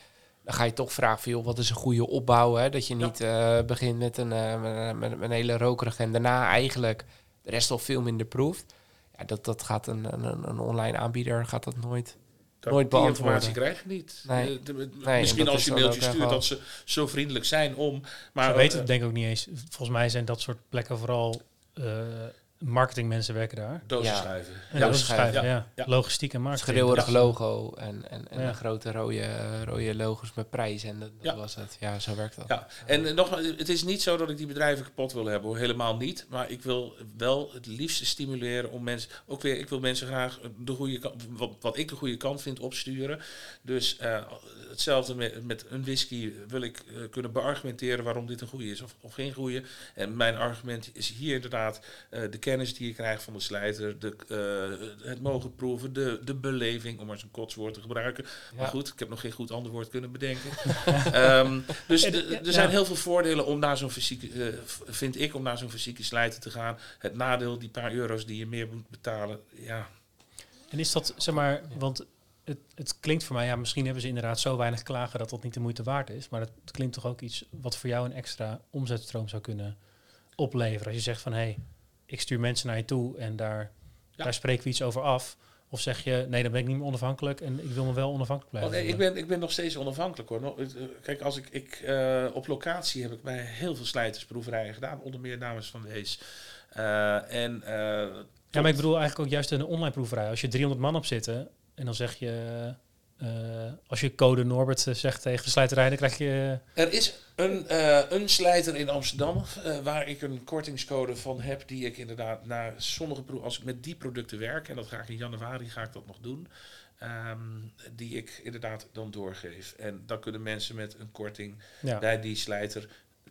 Dan ga je toch vragen van, joh, wat is een goede opbouw? Hè? Dat je Ja. niet eh, begint met een, eh, met, met- met een hele rokerige en daarna eigenlijk de rest al veel minder proeft. Ja, dat, dat gaat een, een, een online aanbieder gaat dat nooit. Dat, Nooit die beantwoorden. informatie krijg je niet. Nee. De- de- en misschien als je een mailtje stuurt dat ze zo vriendelijk zijn om. Maar Ze weten het denk ik ook niet eens. Volgens mij zijn dat soort plekken vooral 呃 marketingmensen werken daar. dozenschuiven. En Ja, dat is schrijven, schrijven, ja. ja. Logistiek en marketing. Schreeuwerig Ja. logo en, en, en Ja. een grote rode, rode logos met prijs. En dat, dat Ja. was het. Ja, zo werkt dat. Ja, en eh, nogmaals, het is niet zo dat ik die bedrijven kapot wil hebben, hoor. helemaal niet. Maar ik wil wel het liefste stimuleren om mensen, ook weer, ik wil mensen graag de goede kant, wat, wat ik de goede kant vind, opsturen. Dus eh, hetzelfde met, met een whisky wil ik eh, kunnen beargumenteren waarom dit een goede is of, of geen goede. En mijn argument is hier inderdaad eh, de kennis die je krijgt van de slijter, de, eh, het mogen proeven, de, de beleving, om maar zo'n kotswoord te gebruiken. Maar goed, ik heb nog geen goed ander woord kunnen bedenken. Ehm, dus de- er zijn heel veel voordelen om naar zo'n fysieke, eh, vind ik, om naar zo'n fysieke slijter te gaan. Het nadeel, die paar euro's die je meer moet betalen, ja. En is dat, zeg maar, want het, het klinkt voor mij, ja, misschien hebben ze inderdaad zo weinig klagen dat dat niet de moeite waard is. Maar het klinkt toch ook iets wat voor jou een extra omzetstroom zou kunnen opleveren. Als je zegt van, hé, hey, ik stuur mensen naar je toe en daar, Ja. daar spreken we iets over af. Of zeg je, nee, dan ben ik niet meer onafhankelijk en ik wil me wel onafhankelijk Oh, blijven. nee, ik ben, ik ben nog steeds onafhankelijk hoor. Eh, Kijk, als ik, ik eh, op locatie heb ik bij heel veel slijtersproeverijen gedaan, onder meer namens van Wees. Eh, en eh, Ja, maar ik bedoel eigenlijk ook juist een online proeverij. Als je 300 man op zitten en dan zeg je, eh, als je code Norbert eh, zegt tegen de slijterij, dan krijg je... Er is een, eh, een slijter in Amsterdam eh, waar ik een kortingscode van heb die ik inderdaad naar sommige als ik met die producten werk en dat ga ik in januari ga ik dat nog doen, ehm, die ik inderdaad dan doorgeef. En dan kunnen mensen met een korting Ja. bij die slijter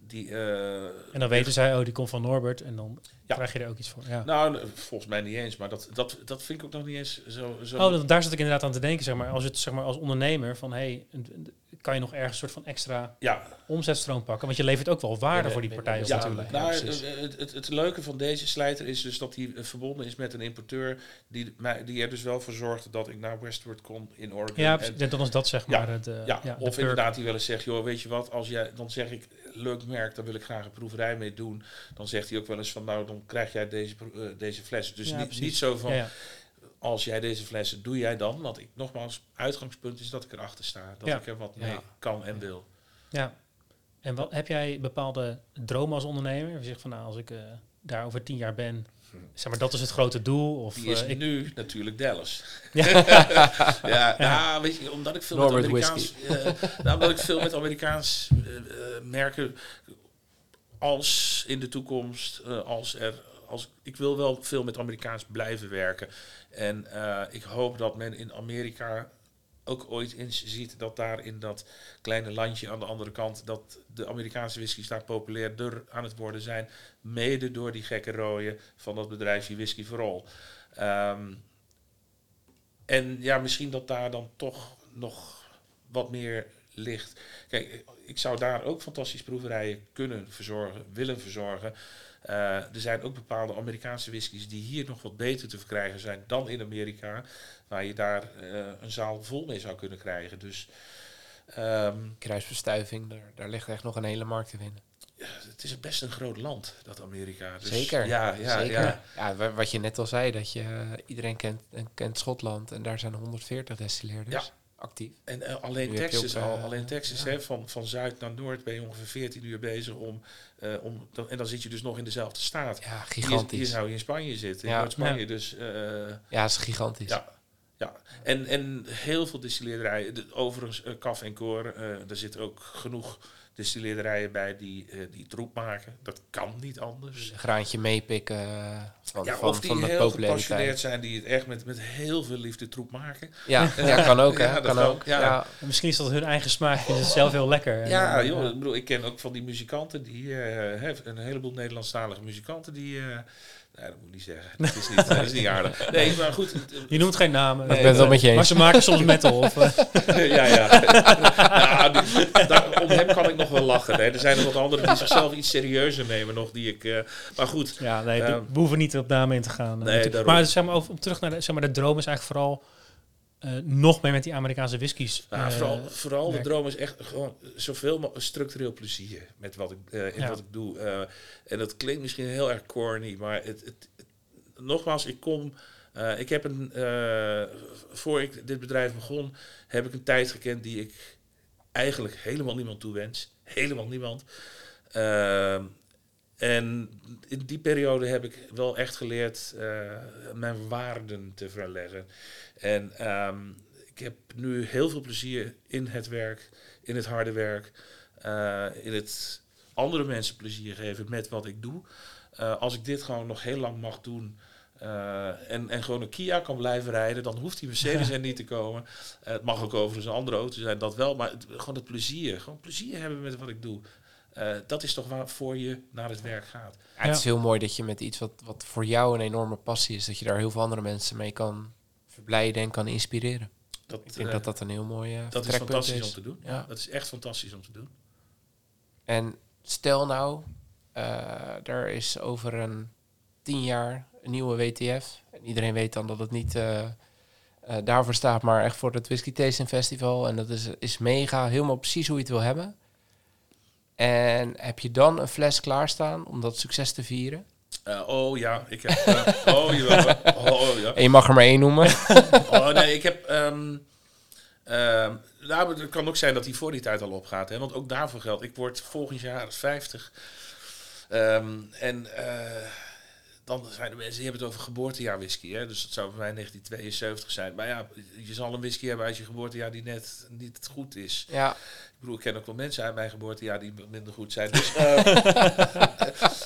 die. eh, En dan weten zij, oh, die komt van Norbert en dan Ja. krijg je er ook iets voor. Ja. Nou, volgens mij niet eens, maar dat, dat, dat vind ik ook nog niet eens zo. zo Oh, dat, daar zat ik inderdaad aan te denken, zeg maar. Als het zeg maar als ondernemer van, hey, kan je nog ergens een soort van extra ja, omzetstroom pakken? Want je levert ook wel waarde voor die binnen partij op de Ja, natuurlijk. nou, het, het, het leuke van deze slijter is dus dat hij eh, verbonden is met een importeur die, mij- die er dus wel voor zorgde dat ik naar Westward kon in Oregon. Ja, En- dan is dat zeg maar het, eh, ja, ja, de of perk. inderdaad die wel eens zegt, joh, weet je wat, als jij, dan zeg ik, leuk merk, daar wil ik graag een proeverij mee doen. Dan zegt hij ook wel eens van, nou, dan krijg jij deze, eh, deze flessen. Dus Ja, niet, niet zo van, Ja, ja. als jij deze flessen, doe jij dan. Want ik, nogmaals, uitgangspunt is dat ik erachter sta. Dat Ja. ik er wat Ja. mee kan en wil. Ja. En wat, heb jij bepaalde dromen als ondernemer? Je zegt van, nou, als ik eh, daar over tien jaar ben, zeg maar, dat is het grote doel. Of Die is eh, ik, nu natuurlijk Dallas. Ja. ja, nou, weet je, omdat ik veel Norbert met Amerikaans, eh, nou, omdat ik veel met Amerikaans eh, eh, merken als in de toekomst, eh, als er, als ik wil wel veel met Amerikaans blijven werken. En eh, ik hoop dat men in Amerika ook ooit eens ziet dat daar in dat kleine landje aan de andere kant, dat de Amerikaanse whiskies daar populairder aan het worden zijn, mede door die gekke rooien van dat bedrijfje Whisky for All. Ehm, en ja, misschien dat daar dan toch nog wat meer ligt. Kijk, ik zou daar ook fantastische proeverijen kunnen verzorgen, willen verzorgen. Uh, er zijn ook bepaalde Amerikaanse whiskies die hier nog wat beter te verkrijgen zijn dan in Amerika. Waar je daar uh, een zaal vol mee zou kunnen krijgen. Dus, um, Kruisverstuiving, daar, daar ligt echt nog een hele markt te winnen. Ja, het is best een groot land, dat Amerika. Dus Zeker. Ja, ja, Zeker. Ja. ja, wat je net al zei, dat je uh, iedereen kent, kent Schotland en daar zijn 140 destilleerders. Ja actief. En uh, alleen Texas al, alleen Texas, hè, van, van zuid naar noord ben je ongeveer 14 uur bezig om, uh, om dan, en dan zit je dus nog in dezelfde staat. Ja, gigantisch. Hier, zou je in Spanje zitten, in Noord-Spanje. Dus, uh, ja, is gigantisch. Ja, ja. En, en heel veel distilleerderijen, overigens Kaf en Koor, daar zit ook genoeg distilleerderijen bij die, uh, die troep maken. Dat kan niet anders. Een graantje meepikken uh, van, ja, van, of die van de heel gepassioneerd zijn, die het echt met, met heel veel liefde troep maken. Ja, ja kan ook. Hè? Ja, kan ook. Ja. ja. Misschien is dat hun eigen smaak, is het zelf heel lekker. Ja, joh, ik bedoel, ik ken ook van die muzikanten, die uh, een heleboel Nederlandstalige muzikanten die Nee, dat moet ik niet zeggen. Dat is niet, dat is niet aardig. Nee, maar goed. Je noemt geen namen. Nee, ik ben het wel met je eens. Maar ze maken soms metal. Of, ja, ja. nou, daar, om hem kan ik nog wel lachen. Nee, er zijn nog wat anderen die zichzelf iets serieuzer nemen nog. Die ik, uh, maar goed. Ja, nee, uh, we hoeven niet op namen in te gaan. Nee, maar zeg maar, over, om terug naar de, zeg maar, de droom is eigenlijk vooral uh, nog meer met die Amerikaanse whiskies. Ja, vooral, vooral de droom is echt gewoon zoveel mogelijk structureel plezier met wat ik, uh, in ja. wat ik doe. En dat klinkt misschien heel erg corny, maar het, het, het nogmaals, ik kom. ik heb een, voor ik dit bedrijf begon, heb ik een tijd gekend die ik eigenlijk helemaal niemand toewens. Helemaal niemand. En in die periode heb ik wel echt geleerd mijn waarden te verleggen. En um, ik heb nu heel veel plezier in het werk, in het harde werk, uh, in het andere mensen plezier geven met wat ik doe. Uh, als ik dit gewoon nog heel lang mag doen uh, en, en gewoon een Kia kan blijven rijden, dan hoeft die Mercedes er niet te komen. het mag ook overigens een andere auto zijn, dat wel, maar het, gewoon het plezier. Gewoon plezier hebben met wat ik doe. Uh, dat is toch waarvoor je naar het werk gaat. Ja, het is heel mooi dat je met iets wat, wat voor jou een enorme passie is, dat je daar heel veel andere mensen mee kan verblijden en kan inspireren. Dat, ik denk uh, dat dat een heel mooi uh, Dat is fantastisch is. om te doen. Ja. Dat is echt fantastisch om te doen. En stel nou, uh, er is over een tien jaar een nieuwe WTF. En iedereen weet dan dat het niet daarvoor staat, maar echt voor het Whisky Tasting Festival. En dat is, is mega, helemaal precies hoe je het wil hebben. En heb je dan een fles klaarstaan om dat succes te vieren? Uh, oh ja, ik heb. Uh, oh, jawel. Oh, ja. En je mag er maar één noemen. oh nee, ik heb. Um, um, nou, het kan ook zijn dat die voor die tijd al opgaat. Hè, want ook daarvoor geldt. Ik word volgend jaar 50. Um, en uh, dan zijn de mensen die hebben het over geboortejaar whisky. Hè? Dus dat zou bij mij 1972 zijn. Maar ja, je zal een whisky hebben uit je geboortejaar die net niet goed is. Ja. Ik bedoel, ik ken ook wel mensen uit mijn geboortejaar die minder goed zijn. Dus, uh,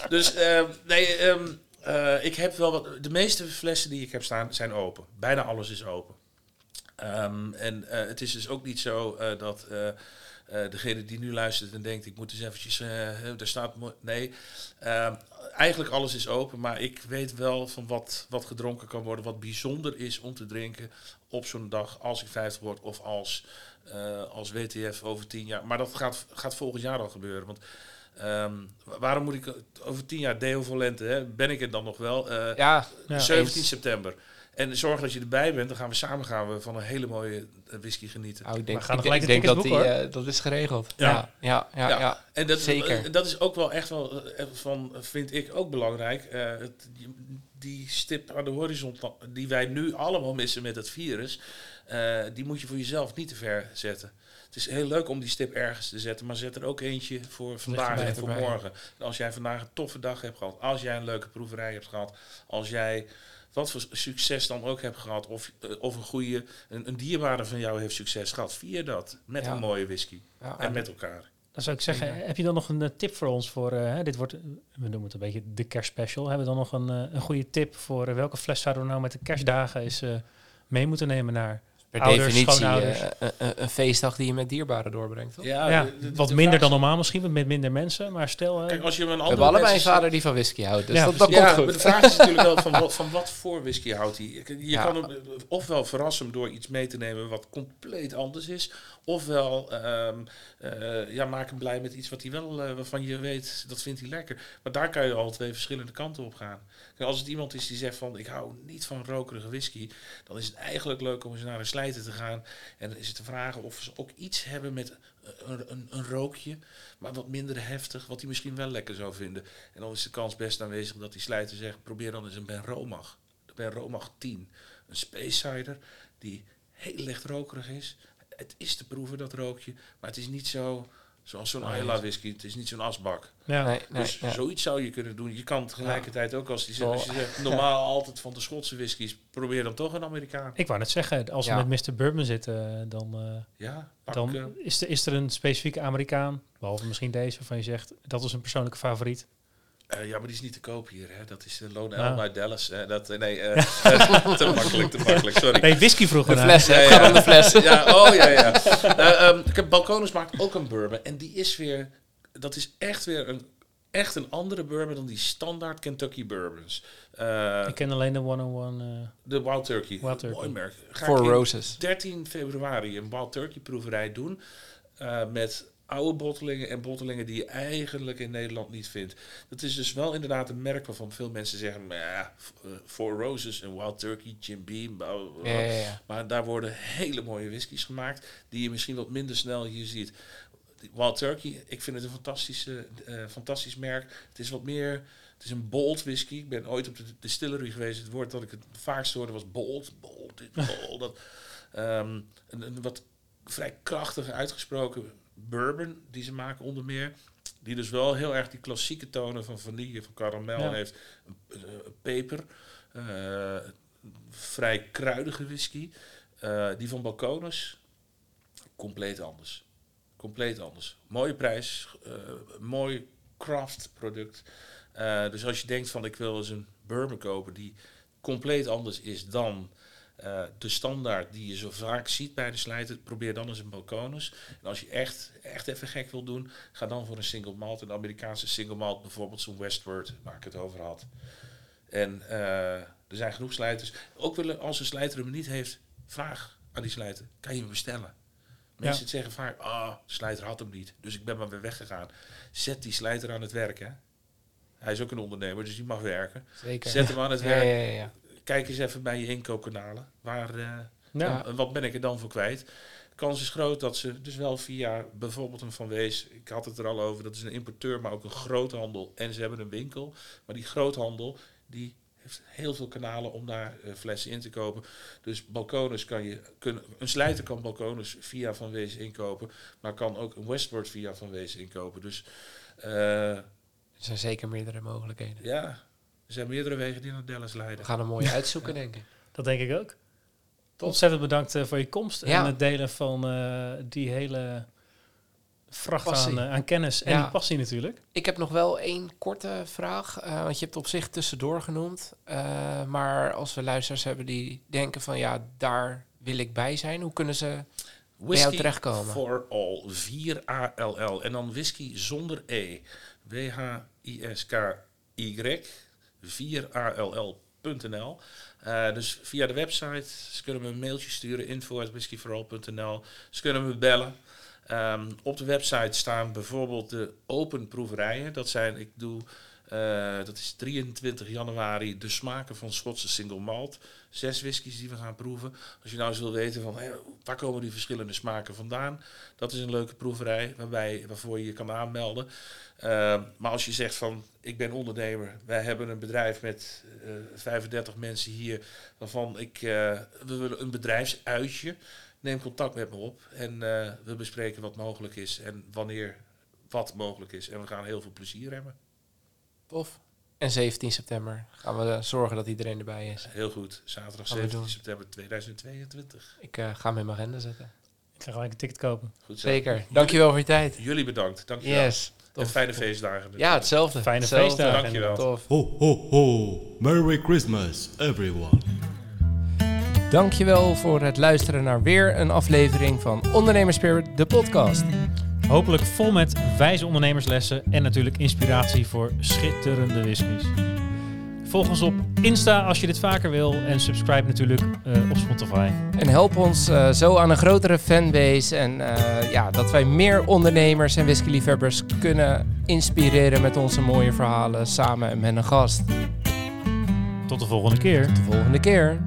dus uh, nee, um, uh, ik heb wel wat. De meeste flessen die ik heb staan zijn open. Bijna alles is open. Um, en het is dus ook niet zo dat. Uh, degene die nu luistert en denkt, ik moet eens eventjes, uh, daar staat, nee, uh, eigenlijk alles is open, maar ik weet wel van wat, wat gedronken kan worden, wat bijzonder is om te drinken op zo'n dag als ik 50 word of als, als WTF over 10 jaar. Maar dat gaat, gaat volgend jaar al gebeuren, want um, waarom moet ik over 10 jaar Deo Volente, hè, ben ik er dan nog wel? ja, 17 september. En zorg dat je erbij bent. Dan gaan we samen gaan we van een hele mooie eh, whisky genieten. Oh, ik denk, gaan ik, ik denk dat die, uh, dat is geregeld. Ja, ja, ja, ja. ja. En dat, Zeker. Uh, dat is ook wel echt wel van, vind ik ook belangrijk. Uh, het, die stip aan de horizon die wij nu allemaal missen met het virus, die moet je voor jezelf niet te ver zetten. Het is heel leuk om die stip ergens te zetten, maar zet er ook eentje voor vandaag en voor morgen. En als jij vandaag een toffe dag hebt gehad, als jij een leuke proeverij hebt gehad, als jij wat voor succes dan ook hebt gehad, of, uh, of een goede, een, een, dierbare van jou heeft succes gehad, vier dat met ja. een mooie whisky ja, en met elkaar. Dan zou ik zeggen, heb je dan nog een uh, tip voor ons voor, uh, dit wordt, we noemen het een beetje de kerstspecial, hebben we dan nog een, een goede tip voor welke fles zouden we nou met de kerstdagen eens mee moeten nemen naar Per Ouders, definitie schoonouders. eh, een, een- een feestdag die je met dierbaren doorbrengt, toch? Ja, ja, de- de- wat de minder dan normaal misschien, met minder mensen. Maar stel, eh, Kijk, als je hem een We hebben allebei een vader die van whisky houdt, dus Ja, dat, dat ja, komt maar goed. de vraag is natuurlijk wel van wat, van wat voor whisky houdt hij. Je, kan hem eh, ofwel verrassen door iets mee te nemen wat compleet anders is. Ofwel ehm, eh, ja, maak hem blij met iets wat hij wel, eh, waarvan je weet, dat vindt hij lekker. Maar daar kan je al twee verschillende kanten op gaan. Kijk, als het iemand is die zegt van ik hou niet van rokerige whisky, dan is het eigenlijk leuk om eens naar een te gaan. En dan is het te vragen of ze ook iets hebben met een, een, een rookje, maar wat minder heftig, wat hij misschien wel lekker zou vinden. En dan is de kans best aanwezig dat die slijter zegt, probeer dan eens een Ben Romach. De Ben Romach 10. Een Space Cider die heel licht rokerig is. Het is te proeven, dat rookje. Maar het is niet zo zoals zo'n Nee. Ayla whisky. Het is niet zo'n asbak. ja. Nee, nee, dus ja. zoiets zou je kunnen doen. Je kan tegelijkertijd ook als, die zegt, Wel- als je zegt, normaal altijd van de Schotse whiskies, probeer dan toch een Amerikaan. Ik wou net zeggen, als we met Mr. Bourbon zitten, dan, eh, Ja, pak, dan eh, is, er, is er een specifieke Amerikaan, behalve misschien deze, waarvan je zegt, dat is een persoonlijke favoriet. Eh, ja, maar die is niet te koop hier. Hè. Dat is de Lone Ah. Elm uit Dallas. Eh, dat, eh, nee, eh, te makkelijk, te makkelijk. Sorry. Nee, whisky vroeger. De fles, hè? Ja, de fles. Ja, oh ja, ja. Eh, ehm, ik heb Balkonus maakt ook een bourbon. En die is weer, dat is echt weer een, echt een andere bourbon dan die standaard Kentucky bourbons. Eh, Ik ken alleen de 101. eh de Wild Turkey. Wild Turkey. Mooi merk. Ga Four ik in Roses. 13 februari een Wild Turkey proeverij doen. eh, met oude bottelingen en bottelingen die je eigenlijk in Nederland niet vindt. Dat is dus wel inderdaad een merk waarvan veel mensen zeggen... "Maar ja, eh, Four Roses en Wild Turkey, Jim Beam... bla, bla, bla." Ja, ja, ja. Maar daar worden hele mooie whiskies gemaakt... die je misschien wat minder snel hier ziet. Wild Turkey, ik vind het een fantastische, eh, fantastisch merk. Het is wat meer... Het is een bold whisky. Ik ben ooit op de distillery geweest. Het woord dat ik het vaakst hoorde was bold, bold, dit, bold. Dat. Ehm, een, een wat vrij krachtige, uitgesproken bourbon die ze maken onder meer. Die dus wel heel erg die klassieke tonen van vanille, van karamel Ja. heeft. Eh, peper. eh, vrij kruidige whisky. Eh, die van Balkonus, compleet anders. Compleet anders. Mooie prijs, mooi craft product. Dus als je denkt van ik wil eens een bourbon kopen die compleet anders is dan eh, de standaard die je zo vaak ziet bij de slijter, probeer dan eens een Balkonus. En als je echt, echt even gek wil doen, ga dan voor een single malt, een Amerikaanse single malt, bijvoorbeeld zo'n Westward, waar ik het over had. En eh, er zijn genoeg slijters. Ook willen, als een slijter hem niet heeft, vraag aan die slijter, kan je hem bestellen? Mensen zeggen vaak, ah, de slijter had hem niet, dus ik ben maar weer weggegaan. Zet die slijter aan het werk, hè. Hij is ook een ondernemer, dus die mag werken. Zeker. Zet hem aan het werk. ja, ja, ja. Kijk eens even bij je inkoopkanalen. Waar, eh, ja. en wat ben ik er dan voor kwijt? De kans is groot dat ze dus wel via bijvoorbeeld een Van Wees, ik had het er al over, dat is een importeur, maar ook een groothandel. En ze hebben een winkel. Maar die groothandel, die heeft heel veel kanalen om daar eh, flessen in te kopen. Dus balkonus kan je, kunnen, een slijter kan balkonus via Van Wees inkopen, maar kan ook een Westward via Van Wees inkopen. Dus eh, Er zijn zeker meerdere mogelijkheden. ja, er zijn meerdere wegen die naar Dallas We leiden. gaan een mooie uitzoeken, denk ik. Dat denk ik ook. Ontzettend bedankt eh, voor je komst Ja. en het delen van eh, die hele vracht Passie. aan, eh, aan kennis en Ja. die passie natuurlijk. Ik heb nog wel één korte vraag. eh, want je hebt op zich tussendoor genoemd. Eh, maar als we luisteraars hebben die denken van ja, daar wil ik bij zijn. Hoe kunnen ze bij jou terechtkomen? for all, 4 En dan whisky zonder E. W-H-I-S-K-Y, 4ALL.nl. Eh dus via de website, ze kunnen me een mailtje sturen, info.whiskyforall.nl. Ze kunnen me bellen. Ehm, op de website staan bijvoorbeeld de open proeverijen. Dat zijn, ik doe, eh, dat is 23 januari, de smaken van Schotse single malt. Zes whiskies die we gaan proeven. Als je nou eens wil weten van, waar komen die verschillende smaken vandaan? Dat is een leuke proeverij waarbij, waarvoor je je kan aanmelden. Ehm, maar als je zegt van, ik ben ondernemer, wij hebben een bedrijf met eh 35 mensen hier, waarvan ik, eh, we willen een bedrijfsuitje. Neem contact met me op en eh, we bespreken wat mogelijk is en wanneer wat mogelijk is. En we gaan heel veel plezier hebben. Tof. En 17 september gaan we eh, zorgen dat iedereen erbij is. Heel goed, zaterdag Gaan we 17 doen. september 2022. Ik eh, ga hem in mijn agenda zetten. Ik ga gelijk een ticket kopen. Goed zo. Zeker. Dankjewel voor je tijd. Jullie bedankt, dankjewel. Yes. En Tof. fijne feestdagen. Ja, hetzelfde. Fijne Hetzelfde. feestdagen. Dankjewel. Tof. Ho, ho, ho. Merry Christmas, everyone. dankjewel voor het luisteren naar weer een aflevering van Ondernemerspirit, de podcast. Hopelijk vol met wijze ondernemerslessen en natuurlijk inspiratie voor schitterende whiskies. Volg ons op Insta als je dit vaker wil en subscribe natuurlijk uh, op Spotify. En help ons uh, zo aan een grotere fanbase en uh, ja, dat wij meer ondernemers en whiskyliefhebbers kunnen inspireren met onze mooie verhalen samen met een gast. Tot de volgende keer. Tot de volgende keer.